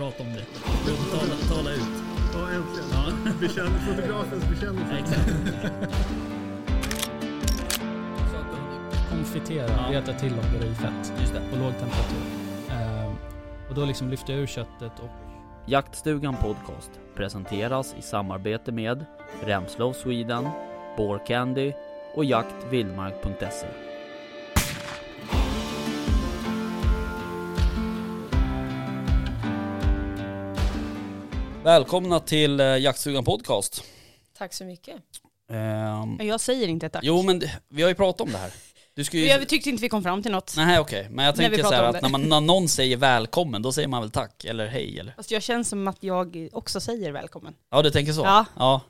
Prata om det. Tala, tala ut. Ja, äntligen. Ja, Bekänn, fotografens bekännelse. exakt. Konfitera, Ja. reta till och göra i fett Just det. på låg temperatur. Ehm, och då liksom lyfter jag ur köttet och Jaktstugan Podcast presenteras i samarbete med Remslow Sweden, Candy och jaktvildmark.se. Välkomna till eh, Jaktstugan Podcast. Tack så mycket. Ehm, Jag säger inte tack. jo men vi har ju pratat om det här. Du ju... Jag tyckte inte vi kom fram till något. Nej okej, men jag tänker så här att när, man, när någon säger välkommen, då säger man väl tack eller hej eller? Fast jag känner som att jag också säger välkommen. Ja du tänker så? Ja. ja.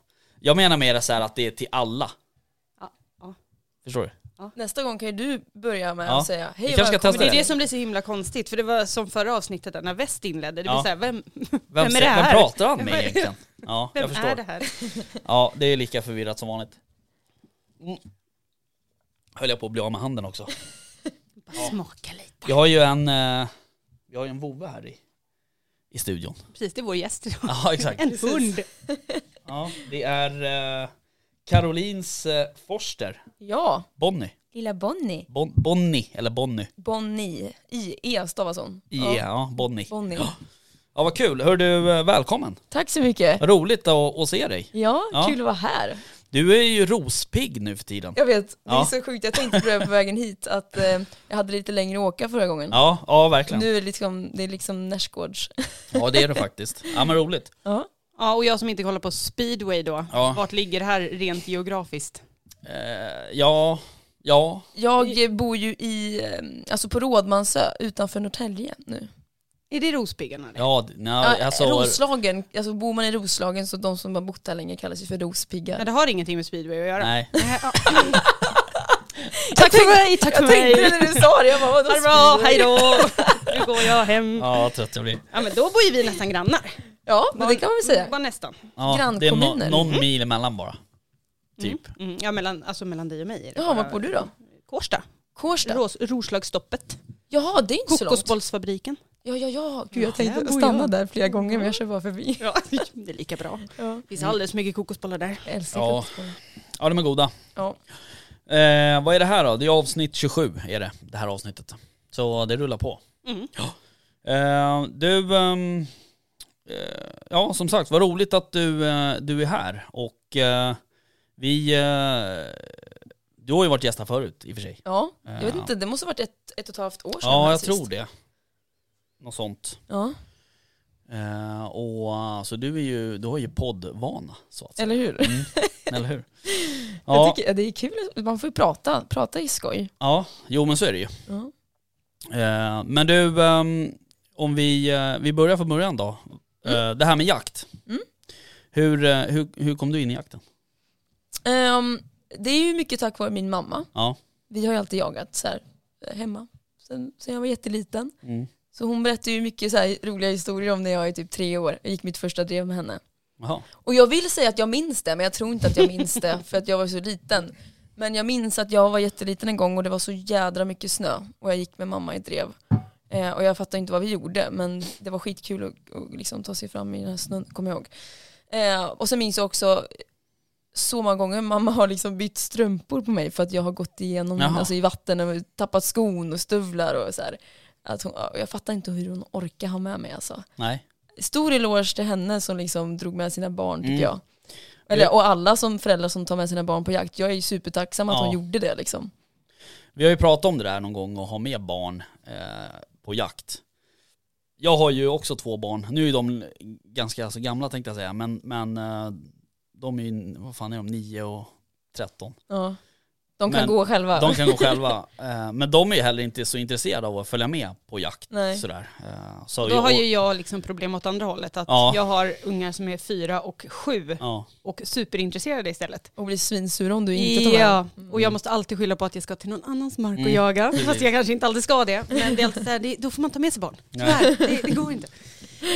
Jag menar mer så här att det är till alla. Ja, ja. Förstår du? Nästa gång kan ju du börja med Ja. att säga hej och ska välkommen. testa Men det är det. som blir så himla konstigt, för det var som förra avsnittet där när väst inledde. Det blir Ja. så här, vem, Vem, Vem är det här? vem pratar han med Vem egentligen? Ja, jag vem förstår. är det här? Ja, det är lika förvirrat som vanligt. Mm. Höll jag på att bli av med handen också. Bara smaka lite. Vi har ju en, eh, vi har ju en vovve här i, i studion. Precis, det är vår gäst idag. Ja, exakt. En hund. Ja, det är Carolins eh, Forster, Ja, Bonnie. lilla Bonnie. Bon, Bonnie, eller Bonnie. Bonnie. I-E stavas hon. I, ja. ja, Bonnie. Bonnie. Ja, vad kul. Hör du, eh, välkommen. Tack så mycket. Roligt att, att se dig. Ja, Ja. kul att vara här. Du är ju rospigg nu för tiden. Jag vet, det Ja. är så sjukt. Jag tänkte på det på vägen hit att eh, jag hade lite längre att åka förra gången. Ja, ja verkligen. Nu är det liksom, det är liksom. Ja, det är det faktiskt. Ja, men roligt. Ja. Ja, och jag som inte kollar på speedway då. Ja. Vart ligger det här rent geografiskt? Eh, ja, ja. Jag bor ju i, eh, alltså på Rådmansö utanför Norrtälje nu. Är det Rospiggarna? det? Ja, nej, Ja, alltså, Roslagen, alltså bor man i Roslagen så de som har bott där länge kallas ju för rospiggar. Ja, det har ingenting med speedway att göra. nej. Tack för mig, tack för Jag tänkte mig. när du sa det, jag bara vadå hej då. Nu går jag hem. Ja, trött jag blir. Ja men då bor ju vi nästan grannar. Ja, men det kan man väl säga. Bara nästan. Ja, det är no, Grannkommuner. någon mil emellan bara. Typ. Mm. Mm. Ja mellan, alltså mellan dig och mig. är det Jaha, bara- var bor du då? Kårsta. Kårsta? Ros, Roslagsstoppet. Jaha, det är inte så långt. Kokosbollsfabriken. Ja, ja, ja. Gud, jag Ja, tänkte där bor stanna jag. där flera gånger men jag kör bara förbi. Ja, det är lika bra. Ja. Det finns alldeles mycket kokosbollar där. Jag älskar Ja. Ja, de är goda. Ja. Eh, vad är det här då? Det är avsnitt 27 är det, det här avsnittet. Så det rullar på. Mm. Eh, du, ehm, eh, ja som sagt vad roligt att du, eh, du är här och vi, du har ju varit gäst här förut i och för sig. ja, jag vet Ja. inte, det måste ha varit ett, ett och ett halvt år sedan. Ja, jag sist. tror det. Något sånt. Ja, Eh, och så du är ju, du har ju poddvana så att säga. eller hur? Mm, eller hur? Jag Ja, tycker, det är kul, man får ju prata, prata i skoj. ja, jo men så är det ju. Ja. Eh, men du, ehm, om vi, eh, vi börjar från början då. Eh, det här med jakt. Mm. Hur, hur, hur kom du in i jakten? Ehm, det är ju mycket tack vare min mamma. Ja. Vi har ju alltid jagat så här, hemma sen, sen jag var jätteliten. Mm. Så hon berättar ju mycket så roliga historier om när jag är typ tre år. Jag gick mitt första drev med henne. Jaha. Och jag vill säga att jag minns det, men jag tror inte att jag minns det för att jag var så liten. Men jag minns att jag var jätteliten en gång och det var så jädra mycket snö och jag gick med mamma i drev. Eh, och jag fattar inte vad vi gjorde, men det var skitkul att, att liksom ta sig fram i den här snön, kommer jag ihåg. Eh, och sen minns jag också så många gånger mamma har liksom bytt strumpor på mig för att jag har gått igenom alltså, i vatten och tappat skon och stövlar och så här. Att hon, ja, jag fattar inte hur hon orkar ha med mig alltså Nej. stor eloge till henne som liksom drog med sina barn tycker Mm. jag. Eller, och alla som föräldrar som tar med sina barn på jakt. Jag är ju supertacksam att Ja. hon gjorde det liksom. Vi har ju pratat om det där någon gång och ha med barn eh, på jakt. Jag har ju också två barn. Nu är de ganska alltså, gamla tänkte jag säga, men, men eh, de är ju, vad fan är de, 9 och 13. Ja. De kan Men gå själva. De kan gå själva. Eh, men de är ju heller inte så intresserade av att följa med på jakt. Nej. Sådär. Eh, så Då har jag- ju jag liksom problem åt andra hållet. Att Ja. jag har ungar som är fyra och sju Ja, och superintresserade istället. Och blir svinsura om du inte tar med. Ja, och jag måste alltid skylla på att jag ska till någon annans mark och Mm, jaga. Fast jag kanske inte alltid ska det. Men det är alltid så här, det, då får man ta med sig barn. Nej. Tyvärr, det, det går inte.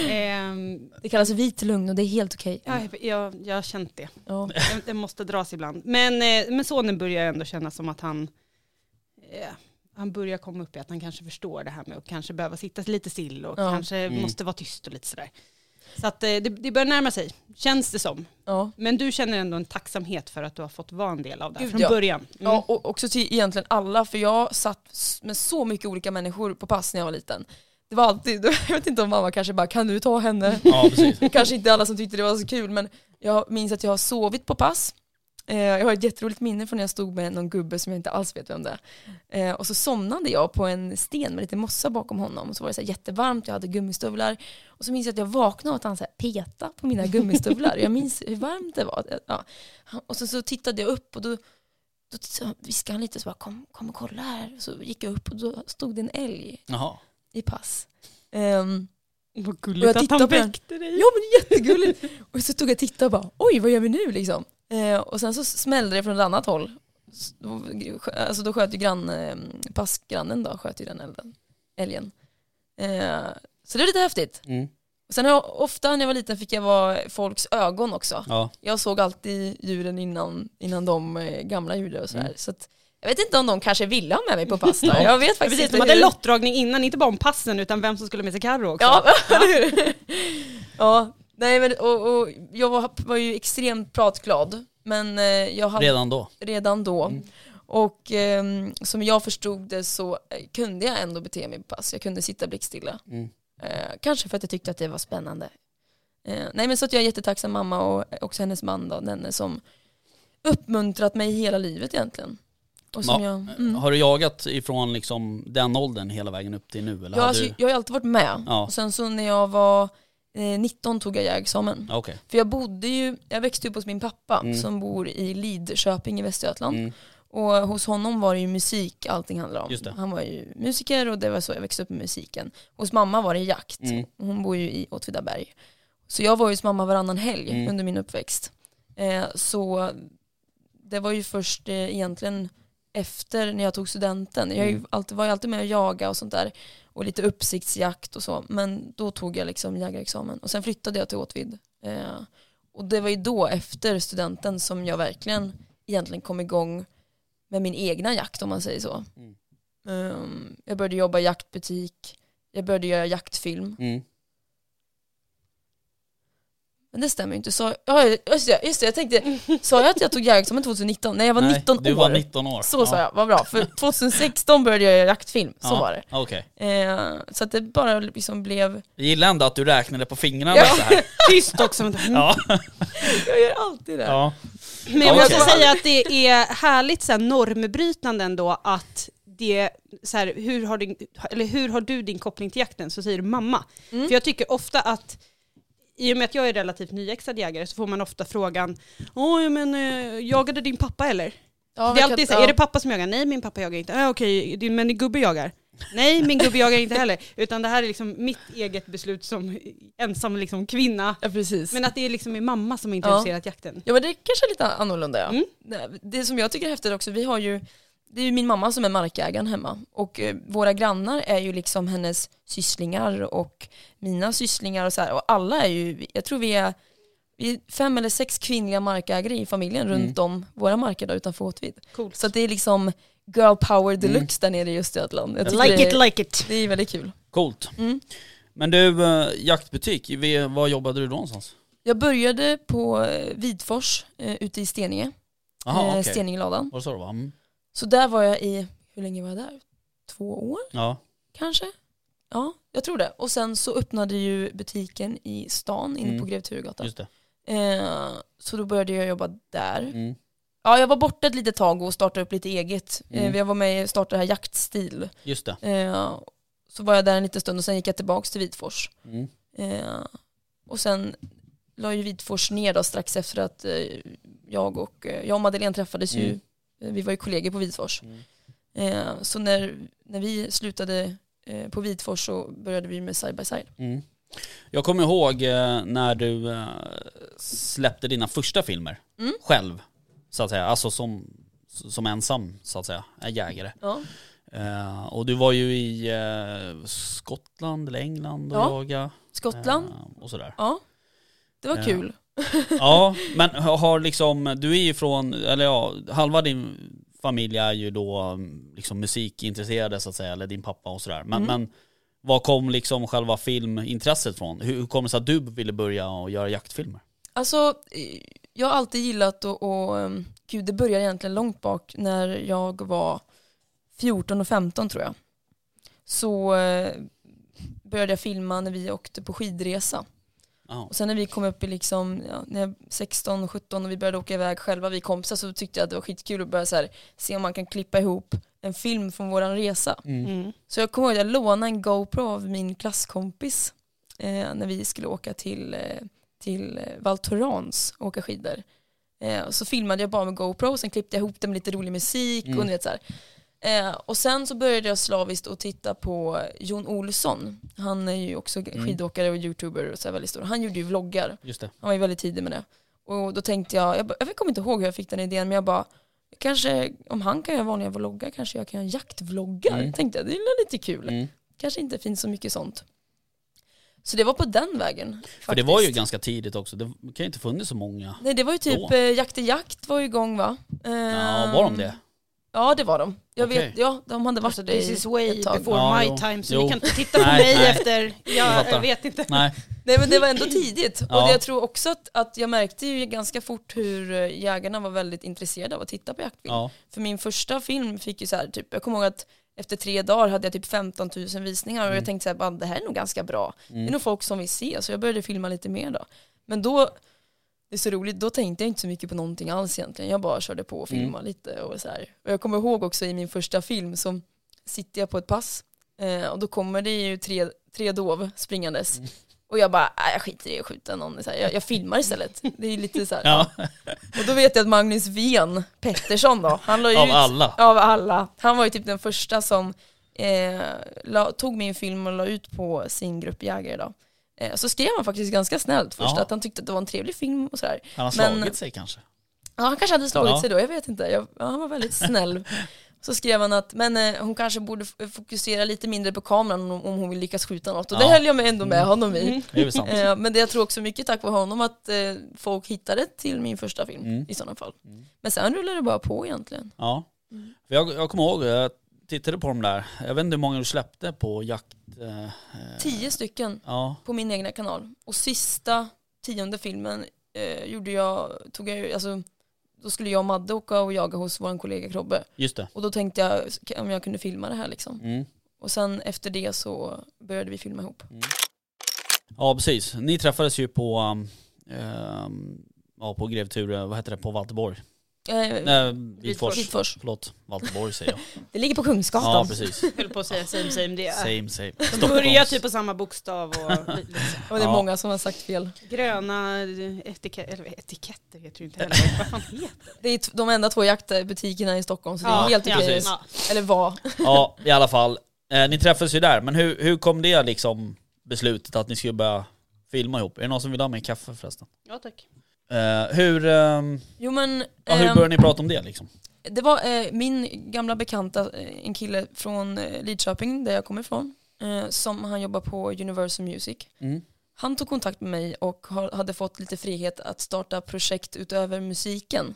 Ehm, Det kallas vit lugn och det är helt okej. ja, jag, jag, har känt det. Ja. Det, det måste dras ibland. Men, eh, men sonen börjar ändå känna som att han... Eh, han börjar komma upp i att han kanske förstår det här med att kanske behöva sitta lite still och Ja. kanske Mm. måste vara tyst och lite sådär. Så att eh, det, det börjar närma sig, känns det som. Ja. Men du känner ändå en tacksamhet för att du har fått vara en del av det här Gud, från ja. början. Mm. Ja, och också till egentligen alla, för jag satt med så mycket olika människor på pass när jag var liten. Det var alltid, jag vet inte om mamma kanske bara kan du ta henne? Ja, precis. kanske inte alla som tyckte det var så kul men jag minns att jag har sovit på pass. Eh, jag har ett jätteroligt minne från när jag stod med någon gubbe som jag inte alls vet vem det är. Eh, och så somnade jag på en sten med lite mossa bakom honom. Och så var det så jättevarmt, jag hade gummistövlar. Och så minns jag att jag vaknade och att han så petade på mina gummistövlar. jag minns hur varmt det var. Ja. Och så, så tittade jag upp och då, då viskade han lite så bara kom, kom och kolla här. Så gick jag upp och då stod det en älg Jaha. I pass. Ehm, Vad Och jag gulligt att han väckte dig. Ja men jättegulligt. Och så stod jag och tittade och bara oj vad gör vi nu liksom. Eh, och sen så smällde det från ett annat håll. Alltså då sköt ju grann, eh, passgrannen då, sköt ju den elden, älgen. Eh, så det var lite häftigt. Mm. Och sen har jag, ofta när jag var liten fick jag vara folks ögon också. Ja. Jag såg alltid djuren innan, innan de eh, gamla gjorde och sådär. Mm. Så att, jag vet inte om de kanske ville ha med mig på pass då. Jag vet faktiskt Precis, inte de hade hur- lottdragning innan, inte bara om passen utan vem som skulle med sig Carro också. Ja, hur? ja, nej men och, och jag var, var ju extremt pratglad. Men eh, jag hade Redan då. redan då. Mm. Och ehm, som jag förstod det så eh, kunde jag ändå bete mig på pass. Jag kunde sitta blickstilla. Mm. Eh, kanske för att jag tyckte att det var spännande. Eh, nej men så att jag är jättetacksam mamma och också hennes man då, denne som uppmuntrat mig hela livet egentligen. Och som Ja, jag, mm. Har du jagat ifrån liksom den åldern hela vägen upp till nu? Eller jag, hade alltså, du... jag har alltid varit med. Ja. Och sen så när jag var eh, 19 tog jag jägarexamen. Ja, Okej. För jag bodde ju, jag växte upp hos min pappa Mm. som bor i Lidköping i Västergötland. Mm. Och hos honom var det ju musik allting handlade om. Han var ju musiker och det var så jag växte upp med musiken. Hos mamma var det jakt. Mm. Hon bor ju i Åtvidaberg. Så jag var ju hos mamma varannan helg Mm. under min uppväxt. Eh, så det var ju först eh, egentligen efter när jag tog studenten. Jag Mm. alltid, var ju alltid med och jaga och sånt där. Och lite uppsiktsjakt och så. Men då tog jag liksom jägarexamen. Och sen flyttade jag till Åtvid. Eh, och det var ju då efter studenten som jag verkligen egentligen kom igång med min egna jakt om man säger så. Mm. Um, jag började jobba i jaktbutik, jag började göra jaktfilm. Mm. Men det stämmer ju inte. Så, ja, just, det, just det, jag tänkte, sa jag att jag tog jägarexamen 2019? Nej jag var Nej, 19 du år. var 19 år. Så sa jag, vad bra. För 2016 började jag göra jaktfilm, så Ja. var det. Okej. Eh, så att det bara liksom blev, Jag gillar ändå att du räknade på fingrarna Ja. så här. Tyst också. Ja. jag gör alltid det. ja. Men jag måste säga att det är härligt så här, normbrytande ändå att det, så här, hur, har din, eller hur har du din koppling till jakten? Så säger du mamma. Mm. För jag tycker ofta att i och med att jag är relativt nyexad jägare så får man ofta frågan Åh, men äh, jagade din pappa eller? Ja, det är alltid så, ja. är det pappa som jagar? Nej, min pappa jagar inte. Ah, Okej, din, men din gubbe jagar? Nej, min gubbe jagar inte heller. Utan det här är liksom mitt eget beslut som ensam liksom kvinna. Ja precis. Men att det är liksom min mamma som har Ja. introducerat jakten. Ja men det är kanske är lite annorlunda ja. Mm. Det, det som jag tycker är häftigt också, vi har ju, det är ju min mamma som är markägaren hemma och eh, våra grannar är ju liksom hennes sysslingar och mina sysslingar och så här och alla är ju, jag tror vi är, vi är fem eller sex kvinnliga markägare i familjen Mm. runt om våra marker där utanför Åtvid. Coolt. Så att det är liksom girl power deluxe där nere i Östergötland. Jag Like det, it, like it. det är väldigt kul. Coolt. Mm. Men du, eh, jaktbutik, vi- var jobbade du då någonstans? Jag började på eh, Vidfors eh, ute i Steninge, Jaha, eh, okej. Steningelådan. Var det så det var? Mm. Så där var jag i, hur länge var jag där? Två år Ja. kanske? Ja, jag tror det. Och sen så öppnade ju butiken i stan inne Mm. på Grev Turegatan. Just det. Eh, så då började jag jobba där. Mm. Ja, jag var borta ett litet tag och startade upp lite eget. Mm. Eh, jag var med och startade här Jaktstil. Just det. Eh, så var jag där en liten stund och sen gick jag tillbaka till Vidfors. Mm. Eh, och sen la ju Vidfors ner då strax efter att eh, jag och, eh, jag och Madeleine träffades ju, Mm. eh, vi var ju kollegor på Vidfors. Mm. Eh, så när, när vi slutade eh, på Vidfors så började vi med side by side. Mm. Jag kommer ihåg eh, när du eh, släppte dina första filmer Mm. själv, så att säga. Alltså som, som ensam, så att säga, jägare. Ja. Eh, och du var ju i eh, Skottland eller England och Ja. jagade. Skottland, eh, och sådär. ja. Det var kul. Ja, men har liksom, du är ju från, eller ja, halva din familj är ju då mm, liksom musikintresserade så att säga, eller din pappa och sådär. Men, Mm. men var kom liksom själva filmintresset från? Hur, hur kom det sig att du ville börja och göra jaktfilmer? Alltså, jag har alltid gillat och, och ehm, gud det började egentligen långt bak när jag var 14 och 15 tror jag. Så eh, började jag filma när vi åkte på skidresa. Och sen när vi kom upp i liksom, ja, när jag var 16 och 17 och vi började åka iväg själva, vi kompisar, så tyckte jag att det var skitkul att börja så här, se om man kan klippa ihop en film från våran resa. Mm. Så jag kommer ihåg att jag lånade en GoPro av min klasskompis eh, när vi skulle åka till, eh, till eh, Val Thorens och åka skidor. Eh, och så filmade jag bara med GoPro och sen klippte jag ihop det med lite rolig musik Mm. och ni vet så här. Eh, och sen så började jag slaviskt att titta på Jon Olsson. Han är ju också Mm. skidåkare och youtuber och så väldigt stor. Han gjorde ju vloggar. Just det. Han var ju väldigt tidig med det. Och då tänkte jag, jag, jag kommer inte ihåg hur jag fick den idén, men jag bara, kanske om han kan göra vanliga vloggar kanske jag kan göra jaktvloggar. Mm. Tänkte jag, det är lite kul. Mm. Kanske inte finns så mycket sånt. Så det var på den vägen. För det var ju faktiskt. ganska tidigt också, det kan ju inte funnits så många. Nej det var ju typ Då. eh, Jakt i jakt var ju igång va? Ja, var de det? Ja det var de. Jag Okej. vet, ja de hade varit det this i is way ett tag. before Ja, my jo. time, så Jo. ni kan inte titta på Nej, mig nej. efter, Jag jag, vet inte. Nej. Nej men det var ändå tidigt. Ja. Och jag tror också att, att jag märkte ju ganska fort hur eh, jägarna var väldigt intresserade av att titta på jaktfilm. Ja. För min första film fick ju så här, typ, jag kommer ihåg att efter tre dagar hade jag typ 15 000 visningar och Mm. jag tänkte så här, bara, det här är nog ganska bra. Det är Mm. nog folk som vill se, så jag började filma lite mer då. Men då, det är så roligt, då tänkte jag inte så mycket på någonting alls egentligen. Jag bara körde på och Mm. filmade lite och så här. Och jag kommer ihåg också i min första film så sitter jag på ett pass eh, och då kommer det ju tre, tre dov springandes. Mm. Och jag bara, "Nej, jag skiter i att skjuta någon, så här, jag, jag filmar istället. Det är lite så här, Ja, Och då vet jag att Magnus Ven Pettersson då, han la av ut alla. av alla. Han var ju typ den första som eh, la, tog min film och la ut på sin grupp jägare då. Eh, så skrev han faktiskt ganska snällt först Ja. att han tyckte att det var en trevlig film och sådär. Han har Men- slagit sig kanske. Ja, han kanske hade slagit Ja. sig då, jag vet inte. Jag, ja, han var väldigt snäll. Så skrev han att men, eh, hon kanske borde fokusera lite mindre på kameran om, om hon vill lyckas skjuta något. Och det Ja. höll jag med ändå med Mm. honom i. Det väl sant. Eh, men det jag tror också mycket tack vare honom att eh, folk hittade till min första film Mm. i sådana fall. Mm. Men sen rullade det bara på egentligen. Ja. Mm. Jag, jag kommer ihåg, jag tittade på de där, jag vet inte hur många du släppte på jakt... Eh, eh, Tio stycken Ja, på min egna kanal. Och sista tionde filmen eh, gjorde jag, tog jag, alltså, då skulle jag och Madde åka och jaga hos vår kollega Krobbe. just det. Och då tänkte jag om jag kunde filma det här liksom. Mm. Och sen efter det så började vi filma ihop. Ja precis, ni träffades ju på, um, ehm, ja på Grev Ture, vad heter det, på Valterborg? Eh, Nej, Vitfors. Vitfors. Förlåt, Valterborg säger jag. Det ligger på Kungsgatan. Ja precis, höll på att säga same same det. same same. De börjar typ på samma bokstav och så. Och det är Ja. många som har sagt fel. gröna etiketter, eller etiketter heter det inte heller. Vad fan heter det? Det är t- de enda två jaktbutikerna i Stockholm så det är helt okej. precis. ja. Eller var. Ja i alla fall, eh, ni träffades ju där, men hur, hur kom det liksom beslutet att ni skulle börja filma ihop? Är det någon som vill ha med kaffe förresten? ja tack. Eh, hur, ehm, Jo men ja, hur ehm, började ni prata om det liksom? Det var eh, min gamla bekanta, eh, en kille från eh, Lidköping där jag kommer ifrån, eh, som han jobbar på Universal Music. Mm. Han tog kontakt med mig och har, hade fått lite frihet att starta projekt utöver musiken.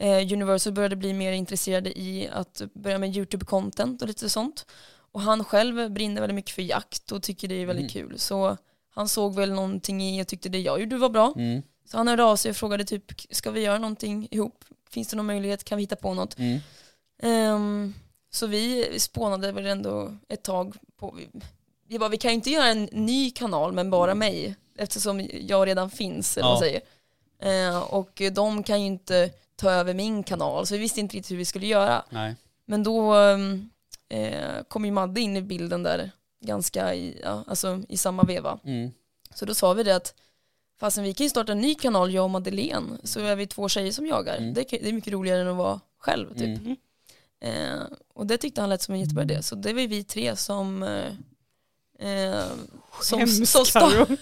Eh, Universal började bli mer intresserade i att börja med YouTube-content och lite sånt. Och han själv brinner väldigt mycket för jakt och tycker det är väldigt kul. Så han såg väl någonting i och tyckte det jag gjorde var bra. Mm. Så han hörde av sig och frågade typ, ska vi göra någonting ihop? Finns det någon möjlighet? Kan vi hitta på något? Mm. Ehm, så vi spånade väl ändå ett tag på, vi, vi bara, vi kan ju inte göra en ny kanal men bara mig, eftersom jag redan finns, eller vad Ja. man säger. Ehm, och de kan ju inte ta över min kanal, så vi visste inte riktigt hur vi skulle göra. Nej. Men då ehm, eh, kom ju Madde in i bilden där, ganska i, ja, alltså, i samma veva. Mm. Så då sa vi det att fastän vi kan ju starta en ny kanal, jag och Madeleine, så är vi två tjejer som jagar. Mm. Det, är mycket roligare än att vara själv. Typ. Mm. Eh, och det tyckte han lät som en jättebra idé. Så det var ju vi tre som eh, eh, som, som, sta- Karo.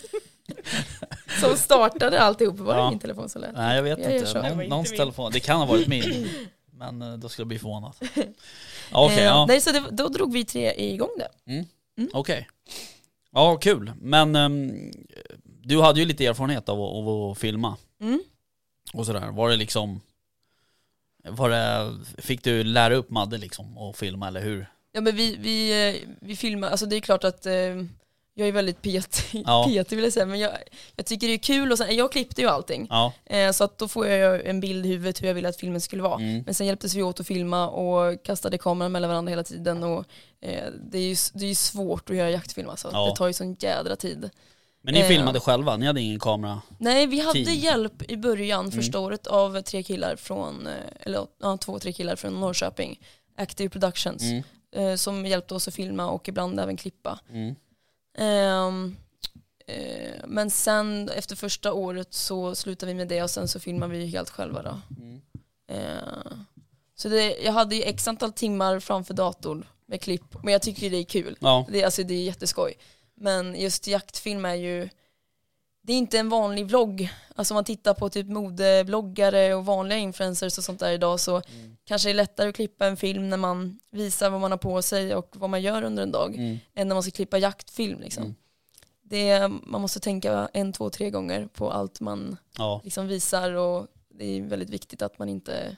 som startade alltihop. Var det Ja. min telefon som lät? Nej jag vet Jag inte, Någon, inte någons min. telefon, det kan ha varit min. Men eh, då skulle jag bli förvånad. Okej, Eh, ja. Nej, så det, då drog vi tre igång det. Mm. Mm. Okej. Ja, kul. Men ehm, du hade ju lite erfarenhet av, att- av att filma Mm. och sådär. Var det liksom... Var det, fick du lära upp Madde liksom och filma eller hur? Ja men vi, vi, vi filmar, alltså det är klart att eh, jag är väldigt petig, Ja. petig vill jag säga, men jag, jag tycker det är kul och sen, jag klippte ju allting. Ja. Eh, så att då får jag en bild i huvudet hur jag ville att filmen skulle vara. Mm. Men sen hjälptes vi åt att filma och kastade kameran mellan varandra hela tiden och eh, det, är ju, det är svårt att göra jaktfilm alltså. Ja. Det tar ju sån jädra tid. Men ni Eh. filmade själva, ni hade ingen kamera? Nej, vi hade Team. hjälp i början Mm. första året av tre killar från, eh, eller ja, två, tre killar från Norrköping, Active Productions, Mm. eh, som hjälpte oss att filma och ibland även klippa. Mm. Ehm, eh, men sen efter första året så slutade vi med det och sen så filmade vi helt själva då. Mm. Eh, så det, jag hade ju x antal timmar framför datorn med klipp, men jag tycker ju det är kul. Ja. Det, alltså, det är jätteskoj. Men just jaktfilm är ju, det är inte en vanlig vlogg. Alltså om man tittar på typ modevloggare och vanliga influencers och sånt där idag så kanske det är lättare att klippa en film när man visar vad man har på sig och vad man gör under en dag Mm. än när man ska klippa jaktfilm. Liksom. Mm. Det, man måste tänka en, två, tre gånger på allt man Ja. liksom visar och det är väldigt viktigt att man inte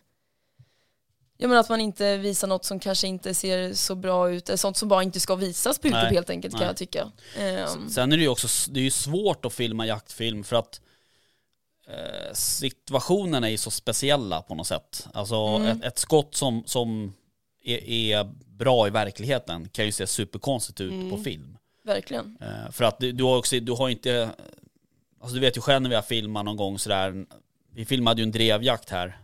jag menar att man inte visar något som kanske inte ser så bra ut, eller sånt som bara inte ska visas på YouTube helt enkelt kan nej. jag tycka. Ehm, Sen är det ju också det är ju svårt att filma jaktfilm för att eh, situationerna är ju så speciella på något sätt. Alltså Mm. ett, ett skott som, som är, är bra i verkligheten kan ju se superkonstigt ut Mm. på film. verkligen. Eh, för att du, du har också, du har inte, alltså du vet ju själv när vi har filmat någon gång sådär, vi filmade ju en drevjakt här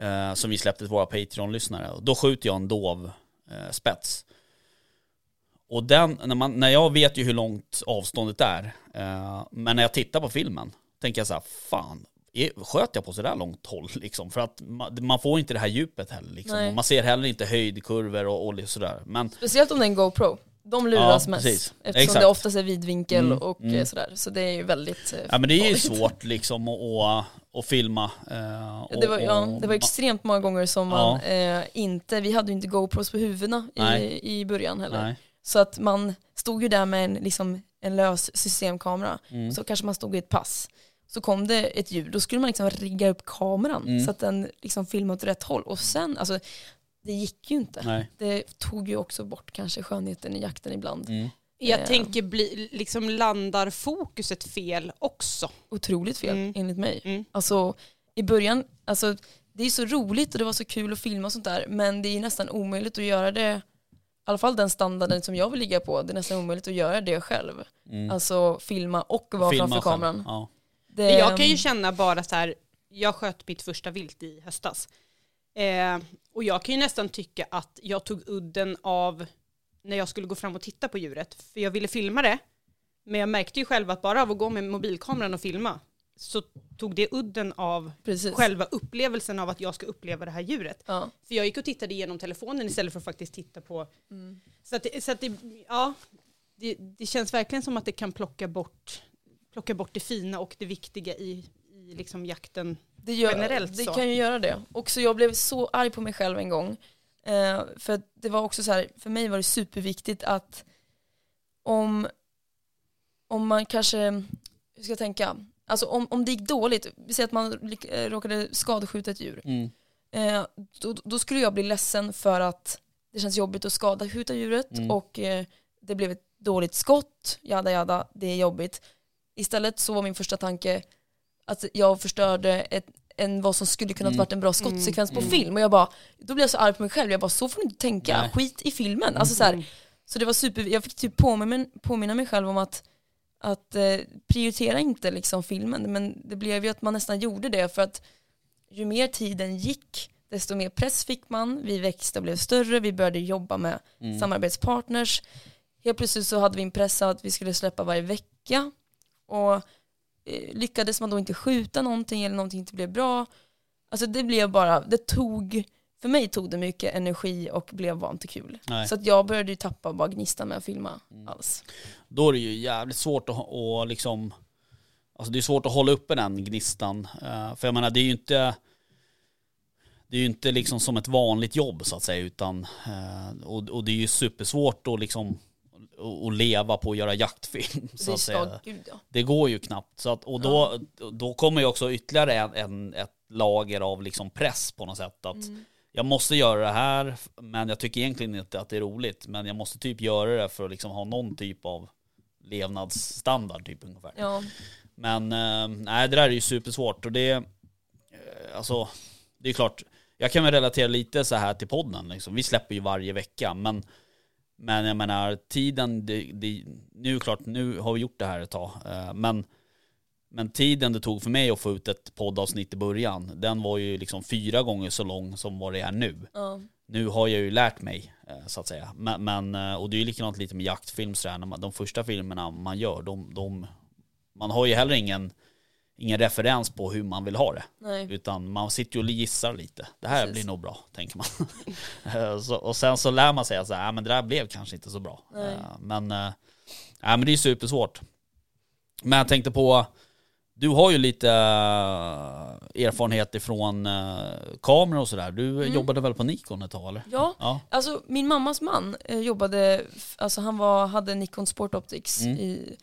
eh, som vi släppte till våra Patreon-lyssnare. Och Då skjuter jag en dov eh, spets. Och den, när, man, när jag vet ju hur långt avståndet är, eh, men när jag tittar på filmen tänker jag så här, fan, är, sköt jag på sådär långt håll liksom? För att man, man får inte det här djupet heller liksom. Man ser heller inte höjdkurvor och, och sådär. Men Speciellt om det är en GoPro. De luras Ja, mest precis. eftersom Exakt. det oftast är vidvinkel Mm, och mm. eh, sådär. Så det är ju väldigt eh, Ja men det är ju farligt. svårt liksom att, att filma. eh, och, Det var, ja, och- det var extremt många gånger som man eh, inte, vi hade ju inte GoPros på huvudena i, i början heller. Nej. Så att man stod ju där med en, liksom, en lös systemkamera, Mm. så kanske man stod i ett pass. Så kom det ett ljud, då skulle man liksom rigga upp kameran Mm. så att den liksom filmade åt rätt håll. Och sen, alltså det gick ju inte. Nej. Det tog ju också bort kanske skönheten i jakten ibland. Mm. Jag Eh. tänker, bli, liksom landar fokuset fel också? Otroligt fel Mm. enligt mig. Mm. Alltså i början, alltså det är så roligt och det var så kul att filma och sånt där men det är nästan omöjligt att göra det, i alla fall den standarden som jag vill ligga på, det är nästan omöjligt att göra det själv. Mm. Alltså filma och vara Filma framför själv. kameran. Ja. Det, Jag kan ju känna bara så här, jag sköt mitt första vilt i höstas. Eh, och jag kan ju nästan tycka att jag tog udden av när jag skulle gå fram och titta på djuret. För jag ville filma det. Men jag märkte ju själv att bara av att gå med mobilkameran och filma så tog det udden av Precis. själva upplevelsen av att jag ska uppleva det här djuret. Ja. För jag gick och tittade igenom telefonen istället för att faktiskt titta på... Mm. Så att, så att det, ja, det, det känns verkligen som att det kan plocka bort, plocka bort det fina och det viktiga i, i liksom jakten. Det, gör, Generellt det så. kan ju göra det. Och så jag blev så arg på mig själv en gång. Eh, för det var också så här, för mig var det superviktigt att om, om man kanske, hur ska jag tänka, alltså om, om det gick dåligt, vi säger att man eh, råkade skadeskjuta ett djur, Mm. eh, då, då skulle jag bli ledsen för att det känns jobbigt att skadeskjuta djuret Mm. och eh, det blev ett dåligt skott, jada jada, det är jobbigt. Istället så var min första tanke att jag förstörde ett, en, vad som skulle kunnat Mm. varit en bra skottsekvens på Mm. film och jag bara, då blev jag så arg på mig själv, jag bara så får du inte tänka, Nej. skit i filmen. Alltså så, här, så det var super, jag fick typ påminna, påminna mig själv om att, att eh, prioritera inte liksom filmen, men det blev ju att man nästan gjorde det för att ju mer tiden gick, desto mer press fick man, vi växte och blev större, vi började jobba med Mm. samarbetspartners. Helt plötsligt så hade vi en press att vi skulle släppa varje vecka och lyckades man då inte skjuta någonting eller någonting inte blev bra, alltså det blev bara, det tog, för mig tog det mycket energi och blev var inte kul. Nej. Så att jag började ju tappa bara gnistan med att filma Mm. alls. Då är det ju jävligt svårt att, att liksom, alltså det är svårt att hålla uppe den gnistan. Eh, för jag menar det är ju inte, det är ju inte liksom som ett vanligt jobb så att säga utan, eh, och, och det är ju supersvårt att liksom att- att leva på att göra jaktfilm så att säga. Det går ju knappt. Så att, och då, då kommer ju också ytterligare en, en, ett lager av liksom press på något sätt. Att Mm. jag måste göra det här, men jag tycker egentligen inte att det är roligt. Men jag måste typ göra det för att liksom ha någon typ av levnadsstandard typ ungefär. Ja, Men eh, nej, det där är ju supersvårt och det, eh, alltså, det är klart, jag kan väl relatera lite så här till podden liksom. Vi släpper ju varje vecka, men, men jag menar tiden, det, det, nu är klart, nu har vi gjort det här ett tag, eh, men, men tiden det tog för mig att få ut ett poddavsnitt i början, den var ju liksom fyra gånger så lång som vad det är nu. ja, Nu har jag ju lärt mig, eh, så att säga. Men, men, eh, och det är ju likadant lite med jaktfilm sådär, de första filmerna man gör, de, de, man har ju heller ingen, ingen referens på hur man vill ha det. nej. Utan man sitter ju och gissar lite. Det här Precis. blir nog bra, tänker man. Eh, så, och sen så lär man sig att så här, "Ah, men det där blev kanske inte så bra. Nej. Eh, Men, äh, men det är supersvårt. Men jag tänkte på, du har ju lite erfarenhet ifrån kameror och sådär. Du Mm. jobbade väl på Nikon ett tag eller? Ja, Ja. alltså min mammas man jobbade, alltså han var, hade Nikon Sport Optics Mm. i,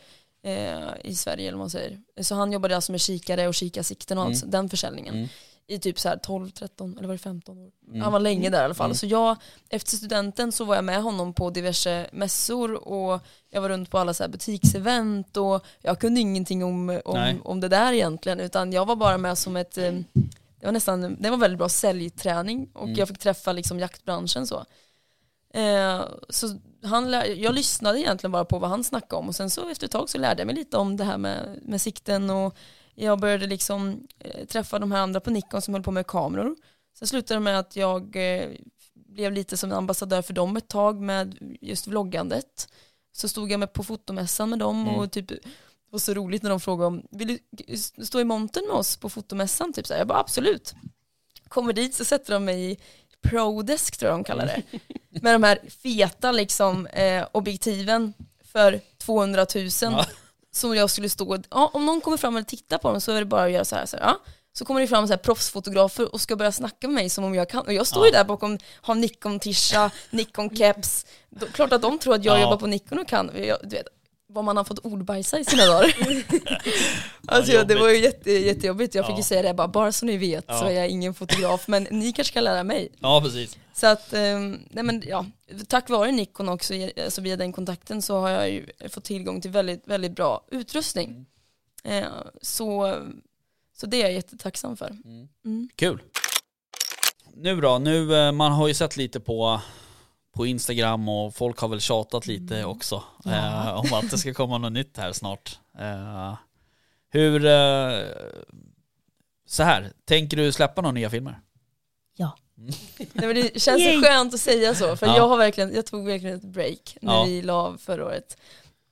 eh, i Sverige eller vad man säger. Så han jobbade alltså med kikare och kikarsikten och allt, Mm. den försäljningen. Mm. I typ så här 12, 13 eller var det 15 år? Mm. Han var länge där i alla fall. Mm. Så jag, efter studenten så var jag med honom på diverse mässor och jag var runt på alla så här butiksevent och jag kunde ingenting om, Nej. om, om det där egentligen utan jag var bara med som ett eh, det var nästan, det var väldigt bra säljträning och Mm. jag fick träffa liksom jaktbranschen så. Eh, så han lär, jag lyssnade egentligen bara på vad han snackade om och sen så efter ett tag så lärde jag mig lite om det här med, med sikten och jag började liksom eh, träffa de här andra på Nikon som höll på med kameror. Sen slutade det med att jag eh, blev lite som en ambassadör för dem ett tag med just vloggandet. Så stod jag med på fotomässan med dem Mm. och typ det var så roligt när de frågade om, vill du stå i montern med oss på fotomässan? Typ så här. Jag bara absolut. Kommer dit så sätter de mig i Prodesk tror jag de kallar det. Med de här feta liksom eh, objektiven för 200 000 Ja. som jag skulle stå, ja, om någon kommer fram och tittar på dem så är det bara att göra så här, så här ja. Så kommer det fram så här proffsfotografer och ska börja snacka med mig som om jag kan. Och jag står ju där bakom, har Nikon-tisha, Nikon-keps. Klart att de tror att jag Ja. jobbar på Nikon och kan. Jag, du vet, vad man har fått ordbajsa i sina dagar. alltså, ja, det var ju jätte, jättejobbigt. Jag fick Ja. ju säga det bara, bara så ni vet Ja. så är jag ingen fotograf. Men ni kanske kan lära mig. Ja, precis. Så att, ehm, nej men ja, tack vare Nikon också, alltså via den kontakten så har jag ju fått tillgång till väldigt, väldigt bra utrustning. Eh, så, så det är jag jättetacksam för. Mm. Mm. Kul. Nu då, nu, eh, man har ju sett lite på, på Instagram och folk har väl tjatat lite Mm. också Ja. eh, om att det ska komma något nytt här snart. Eh, hur, eh, så här, tänker du släppa några nya filmer? Nej, men det känns Yay. så skönt att säga så, för Ja. jag, har verkligen, jag tog verkligen ett break när Ja. vi la av förra året.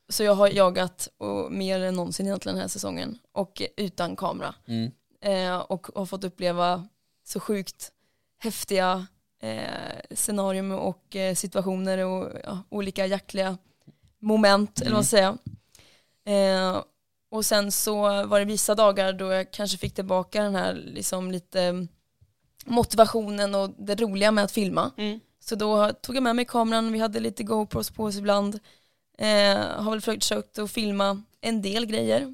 Så jag har jagat och, mer än någonsin egentligen den här säsongen, och utan kamera. Mm. eh, och har fått uppleva så sjukt häftiga eh, scenarium och eh, situationer och ja, olika jaktliga moment, eller vad ska säga. Eh, och sen så var det vissa dagar då jag kanske fick tillbaka den här liksom lite motivationen och det roliga med att filma. Mm. Så då tog jag med mig kameran, vi hade lite GoPros på oss ibland. Eh, har väl försökt att filma en del grejer.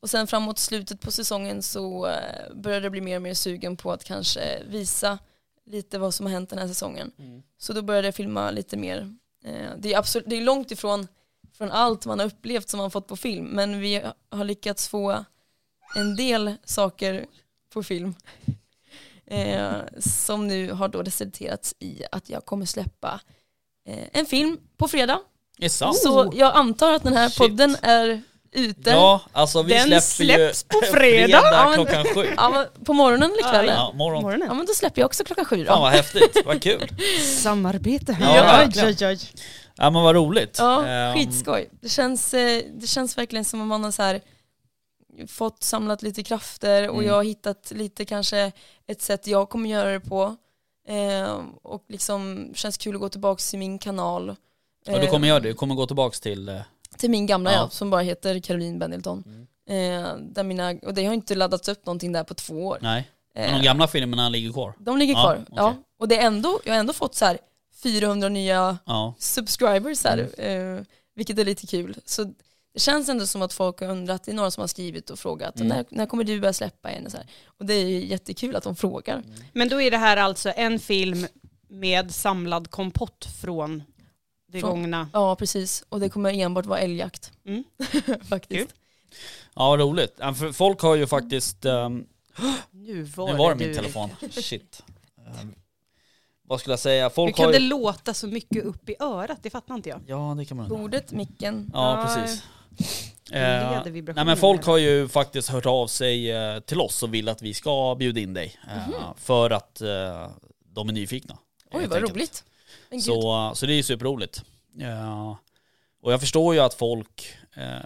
Och sen framåt slutet på säsongen så eh, började jag bli mer och mer sugen på att kanske visa lite vad som har hänt den här säsongen. Mm. Så då började jag filma lite mer. Eh, det, är absolut, det är långt ifrån från allt man har upplevt som man fått på film, men vi har lyckats få en del saker på film. Eh, som nu har då resulterats i att jag kommer släppa eh, en film på fredag. Så jag antar att den här Shit. podden är ute. Ja, alltså vi Den släpper släpps ju på fredag. Ja, men- klockan sju. Ja, men på morgonen eller kvällen? Ja. Ja, morgon. Morgonen. men då släpper jag också klockan sju Fan då. vad häftigt, vad kul. Samarbete Ja, här. verkligen. oj, oj, oj. Ja men vad roligt. Ja, Ehm, skitskoj. Det känns, eh, det känns verkligen som om man har så här fått samlat lite krafter och Mm. jag har hittat lite kanske ett sätt jag kommer göra det på. Eh, och liksom känns kul att gå tillbaka till min kanal. Ja du kommer Eh, göra det, du kommer gå tillbaks till... Till min gamla Ja. ja. som bara heter Caroline Benilton. Mm. Eh, där mina, och det har inte laddats upp någonting där på två år. Nej, men Eh, de gamla filmerna ligger kvar. de ligger Ja, kvar. Ja. Och det är ändå, jag har ändå fått så här 400 nya Ja. subscribers här, Mm. eh, vilket är lite kul. Så det känns ändå som att folk har undrat, det är några som har skrivit och frågat, Mm. när, när kommer du börja släppa en? Och, så här. och det är ju jättekul att de frågar. Men då är det här alltså en film med samlad kompott från det Från- gångna. Ja precis, och det kommer enbart vara älgjakt. Mm. Faktiskt. Ja, roligt. Ja, för Folk har ju faktiskt... ehm, Nu var, nu var det min telefon. Shit. Ehm, vad skulle jag säga? Hur Folk kan har det ju... låta så mycket upp i örat? Det fattar inte jag. Ja, det kan man. Bordet, micken. Ja, precis. Eh, nej men folk har ju faktiskt hört av sig eh, till oss och vill att vi ska bjuda in dig. eh, För att eh, de är nyfikna. Oj vad enkelt. roligt. Gud. Så, så det är ju superroligt. Ja. Och jag förstår ju att folk, eh,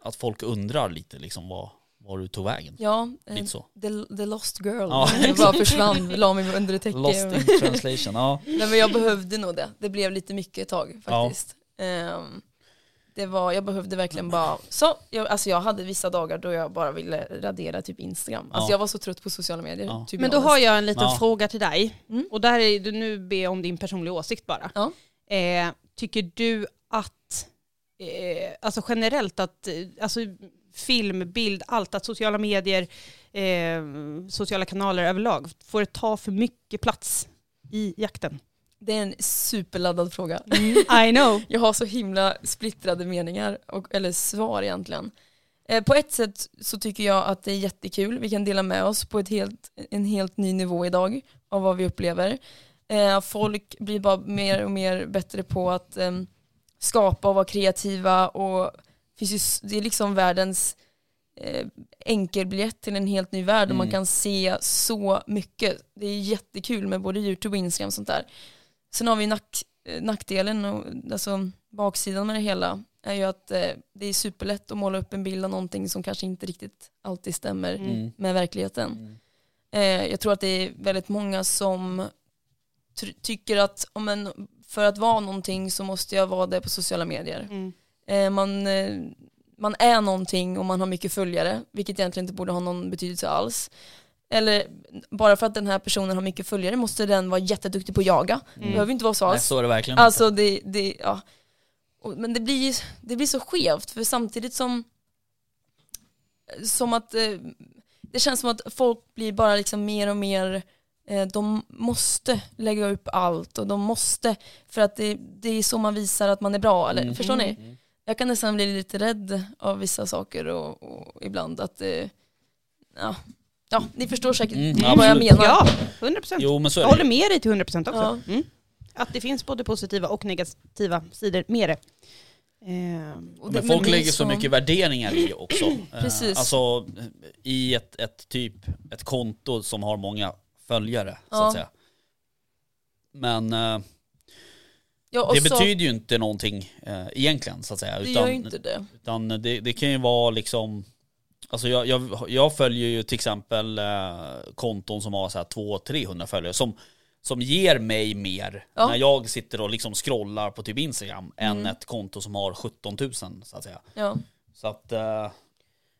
att folk undrar lite liksom vad, var du tog vägen. Ja, eh, Lite så. the, the lost girl. Ja, jag bara försvann, la mig under ett täcke. Lost in translation, ja. Nej men jag behövde nog det. Det blev lite mycket ett tag faktiskt. Ehm, det var, jag behövde verkligen bara, så, jag, alltså jag hade vissa dagar då jag bara ville radera typ Instagram. Alltså Ja. jag var så trött på sociala medier. Ja. be Men då har jag en liten Ja. fråga till dig. Mm. Och där är du nu be om din personliga åsikt bara. Ja. Eh, tycker du att, eh, alltså generellt att, eh, alltså film, bild, allt, att sociala medier, eh, sociala kanaler överlag, får det ta för mycket plats i jakten? Det är en superladdad fråga. I know. Jag har så himla splittrade meningar, och, eller svar egentligen. Eh, på ett sätt så tycker jag att det är jättekul, vi kan dela med oss på ett helt, en helt ny nivå idag av vad vi upplever. Eh, folk blir bara mer och mer bättre på att em, skapa och vara kreativa och finns ju, det är liksom världens eh, enkelbiljett till en helt ny värld och man Mm. kan se så mycket. Det är jättekul med både YouTube och Instagram och sånt där. Sen har vi nack, eh, nackdelen, och, alltså baksidan med det hela, är ju att eh, det är superlätt att måla upp en bild av någonting som kanske inte riktigt alltid stämmer Mm. med verkligheten. Mm. Eh, jag tror att det är väldigt många som tycker att om en, för att vara någonting så måste jag vara det på sociala medier. Mm. Eh, man, eh, man är någonting och man har mycket följare, vilket egentligen inte borde ha någon betydelse alls. Eller bara för att den här personen har mycket följare måste den vara jätteduktig på att jaga. Det Mm. behöver inte vara så Nej, alls. så är det verkligen Alltså det, det ja. Och- Men det blir, det blir så skevt för samtidigt som som att eh, det känns som att folk blir bara liksom mer och mer eh, de måste lägga upp allt och de måste för att det, det är så man visar att man är bra eller Mm. förstår ni? Mm. Jag kan nästan bli lite rädd av vissa saker och, och ibland att eh, ja, ja, ni förstår säkert Mm, vad jag absolut. menar. Ja, 100 procent. Jo men så Jag är håller det. med dig till 100 procent också. Ja. Mm. Att det finns både positiva och negativa sidor med det. Ehm, Och Men det- folk det är lägger så mycket värderingar i också. Eh, Precis. Alltså i ett, ett typ, ett konto som har många följare så Ja. att säga. Men eh, Ja, och det så- betyder ju inte någonting eh, egentligen så att säga. det Utan, gör ju inte det. utan det, det kan ju vara liksom Alltså jag, jag, jag följer ju till exempel eh, konton som har så här 200-300 följare som, som ger mig mer Ja. när jag sitter och liksom scrollar på typ Instagram än Mm. ett konto som har 17 000 så att säga. Ja. Så att eh,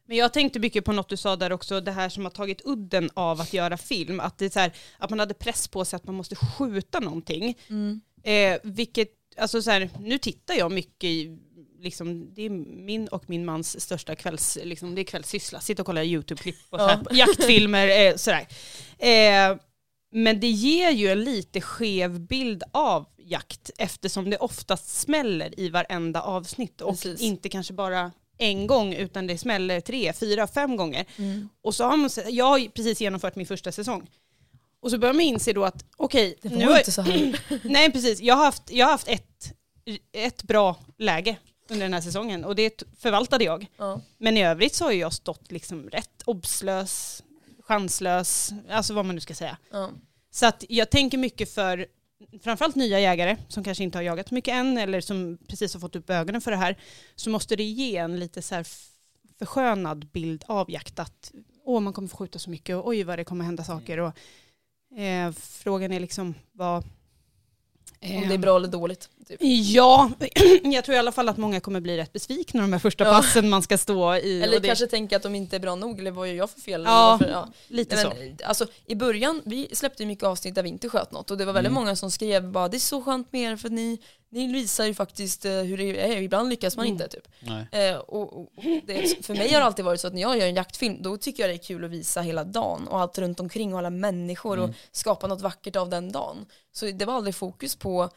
Men jag tänkte mycket på något du sa där också, det här som har tagit udden av att göra film. Att, det är så här, att man hade press på sig att man måste skjuta någonting. Mm. Eh, vilket, alltså så här, nu tittar jag mycket i, liksom, det är min och min mans största kvälls, liksom, det är kvällssyssla. Sitta och kolla YouTube-klipp och här, jaktfilmer, eh, sådär. Eh, men det ger ju en lite skev bild av jakt eftersom det oftast smäller i varenda avsnitt och Precis. inte kanske bara en gång utan det smäller tre, fyra, fem gånger. Mm. Och så har man, jag har precis genomfört min första säsong. Och så börjar man inse då att okej, Det nu inte så här. Nej precis, jag har haft, jag har haft ett, ett bra läge under den här säsongen och det förvaltade jag. Ja. Men i övrigt så har jag stått liksom rätt obslös, chanslös, alltså vad man nu ska säga. Ja. Så att jag tänker mycket för framförallt nya jägare som kanske inte har jagat så mycket än eller som precis har fått upp ögonen för det här så måste det ge en lite så här förskönad bild av jakt att åh man kommer få skjuta så mycket och oj vad det kommer hända saker och eh, frågan är liksom vad Om det är bra eller dåligt. Typ. Ja, jag tror i alla fall att många kommer bli rätt besvikna de här första Ja. passen man ska stå i. Eller och det, kanske tänka att de inte är bra nog, eller vad gör jag för fel? Ja, varför, ja. lite Nej, så. men, alltså, I början, vi släppte mycket avsnitt där vi inte sköt något och det var väldigt Mm. många som skrev bara det är så skönt med er för ni, ni visar ju faktiskt eh, hur det är, ibland lyckas man Mm. inte typ. Nej. Eh, och, och det, för mig har det alltid varit så att när jag gör en jaktfilm då tycker jag det är kul att visa hela dagen och allt runt omkring och alla människor Mm. och skapa något vackert av den dagen. Så det var aldrig fokus på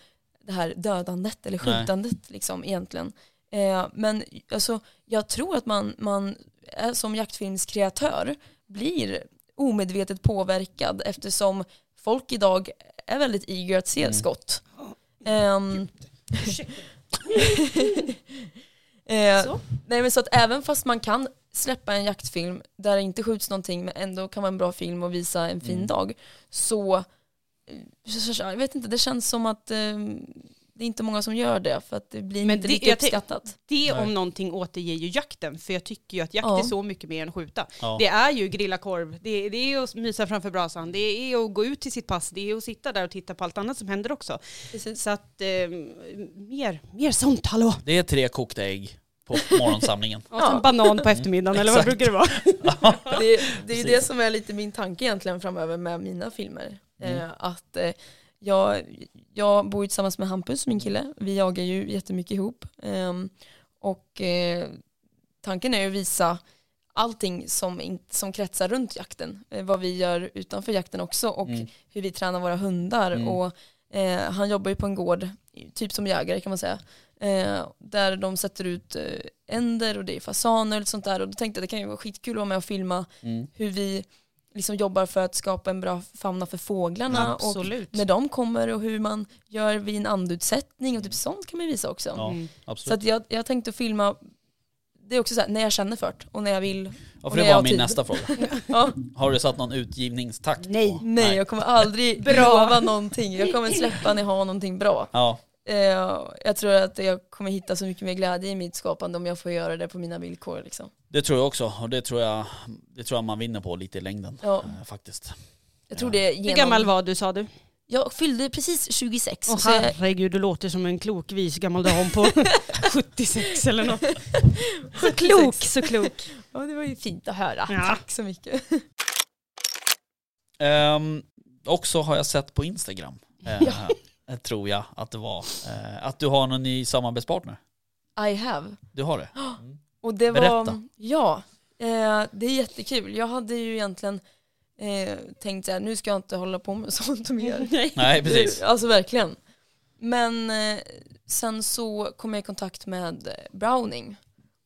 det här dödandet eller Nej. skjutandet liksom egentligen. Eh, men alltså, jag tror att man, man är, som jaktfilmskreatör blir omedvetet påverkad eftersom folk idag är väldigt eager att se Mm. skott. Eh, Så. nej men så att även fast man kan släppa en jaktfilm där det inte skjuts någonting men ändå kan vara en bra film och visa en fin Mm. dag eh, så jag vet inte, det känns som att eh, det är inte många som gör det för att det blir Men inte det- lika uppskattat. Det Nej. om någonting återger ju jakten, för jag tycker ju att jakt Ja. är så mycket mer än skjuta. Ja. Det är ju grilla korv, det, det är att mysa framför brasan, det är att gå ut till sitt pass, det är att sitta där och titta på allt annat som händer också. Precis. Så att eh, mer, mer sånt, hallå! Det är tre kokta ägg på morgonsamlingen. Och så Ja. en banan på eftermiddagen, eller vad brukar det vara? Det, det är ju Precis. det som är lite min tanke egentligen framöver med mina filmer. Mm. Eh, att eh, jag, jag bor ju tillsammans med Hampus, min kille. Vi jagar ju jättemycket ihop. Ehm, och eh, tanken är ju att visa allting som, in, som kretsar runt jakten. Vad vi gör utanför jakten också och Mm. hur vi tränar våra hundar. Mm. Och, eh, han jobbar ju på en gård, typ som jägare kan man säga. Eh, där de sätter ut eh, änder och det är fasaner och sånt där. Och då tänkte jag det kan ju vara skitkul att vara med och filma Mm. hur vi liksom jobbar för att skapa en bra fauna för fåglarna och Absolut. när de kommer och hur man gör vid en andutsättning och typ sånt kan man visa också. Ja, Mm. Så att jag, jag tänkte filma, det är också så här, när jag känner för det och när jag vill. Ja, och för det var min tid. nästa fråga. Ja, Har du satt någon utgivningstakt Nej. på? nej, jag kommer aldrig lova någonting. Jag kommer släppa när jag har någonting bra. Ja, Eh, jag tror att jag kommer hitta så mycket mer glädje i mitt skapande om jag får göra det på mina villkor. Liksom. Det tror jag också. Och det tror jag, det tror jag man vinner på lite i längden. Ja, eh, Faktiskt. jag tror det är Hur genom... gammal var du sa du? Jag fyllde precis 26. Åh så jag, herregud, du låter som en klok vis gammal dam på 76 eller något. Så klok, så klok. ja, det var ju fint att höra. Ja. Tack så mycket. Ehm, också har jag sett på Instagram, eh, tror jag att det var, eh, att du har någon ny samarbetspartner. I have. Du har det? Och det Berätta. var, ja, eh, det är jättekul. Jag hade ju egentligen eh, tänkt så här, nu ska jag inte hålla på med sånt mer. Nej, precis. Alltså verkligen. Men eh, sen så kom jag i kontakt med Browning.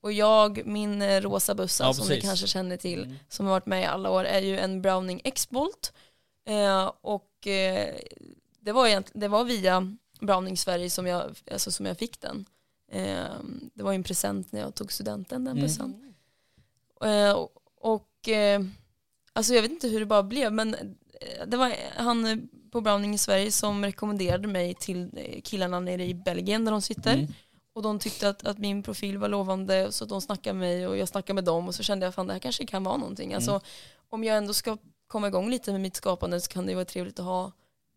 Och jag, min eh, rosa bössa Ja, som ni kanske känner till, Mm. som har varit med i alla år, är ju en Browning X-Bolt. Eh, och eh, det, var egentligen, det var via Browning Sverige som jag, alltså som jag fick den. Eh, det var ju en present när jag tog studenten, den Mm. bössan. Eh, och eh, alltså jag vet inte hur det bara blev men eh, det var han på Browning i Sverige som rekommenderade mig till killarna nere i Belgien där de sitter. Mm. Och de tyckte att, att min profil var lovande så de snackade med mig och jag snackade med dem och så kände jag fan det här kanske kan vara någonting. Alltså Mm. om jag ändå ska komma igång lite med mitt skapande så kan det vara trevligt att ha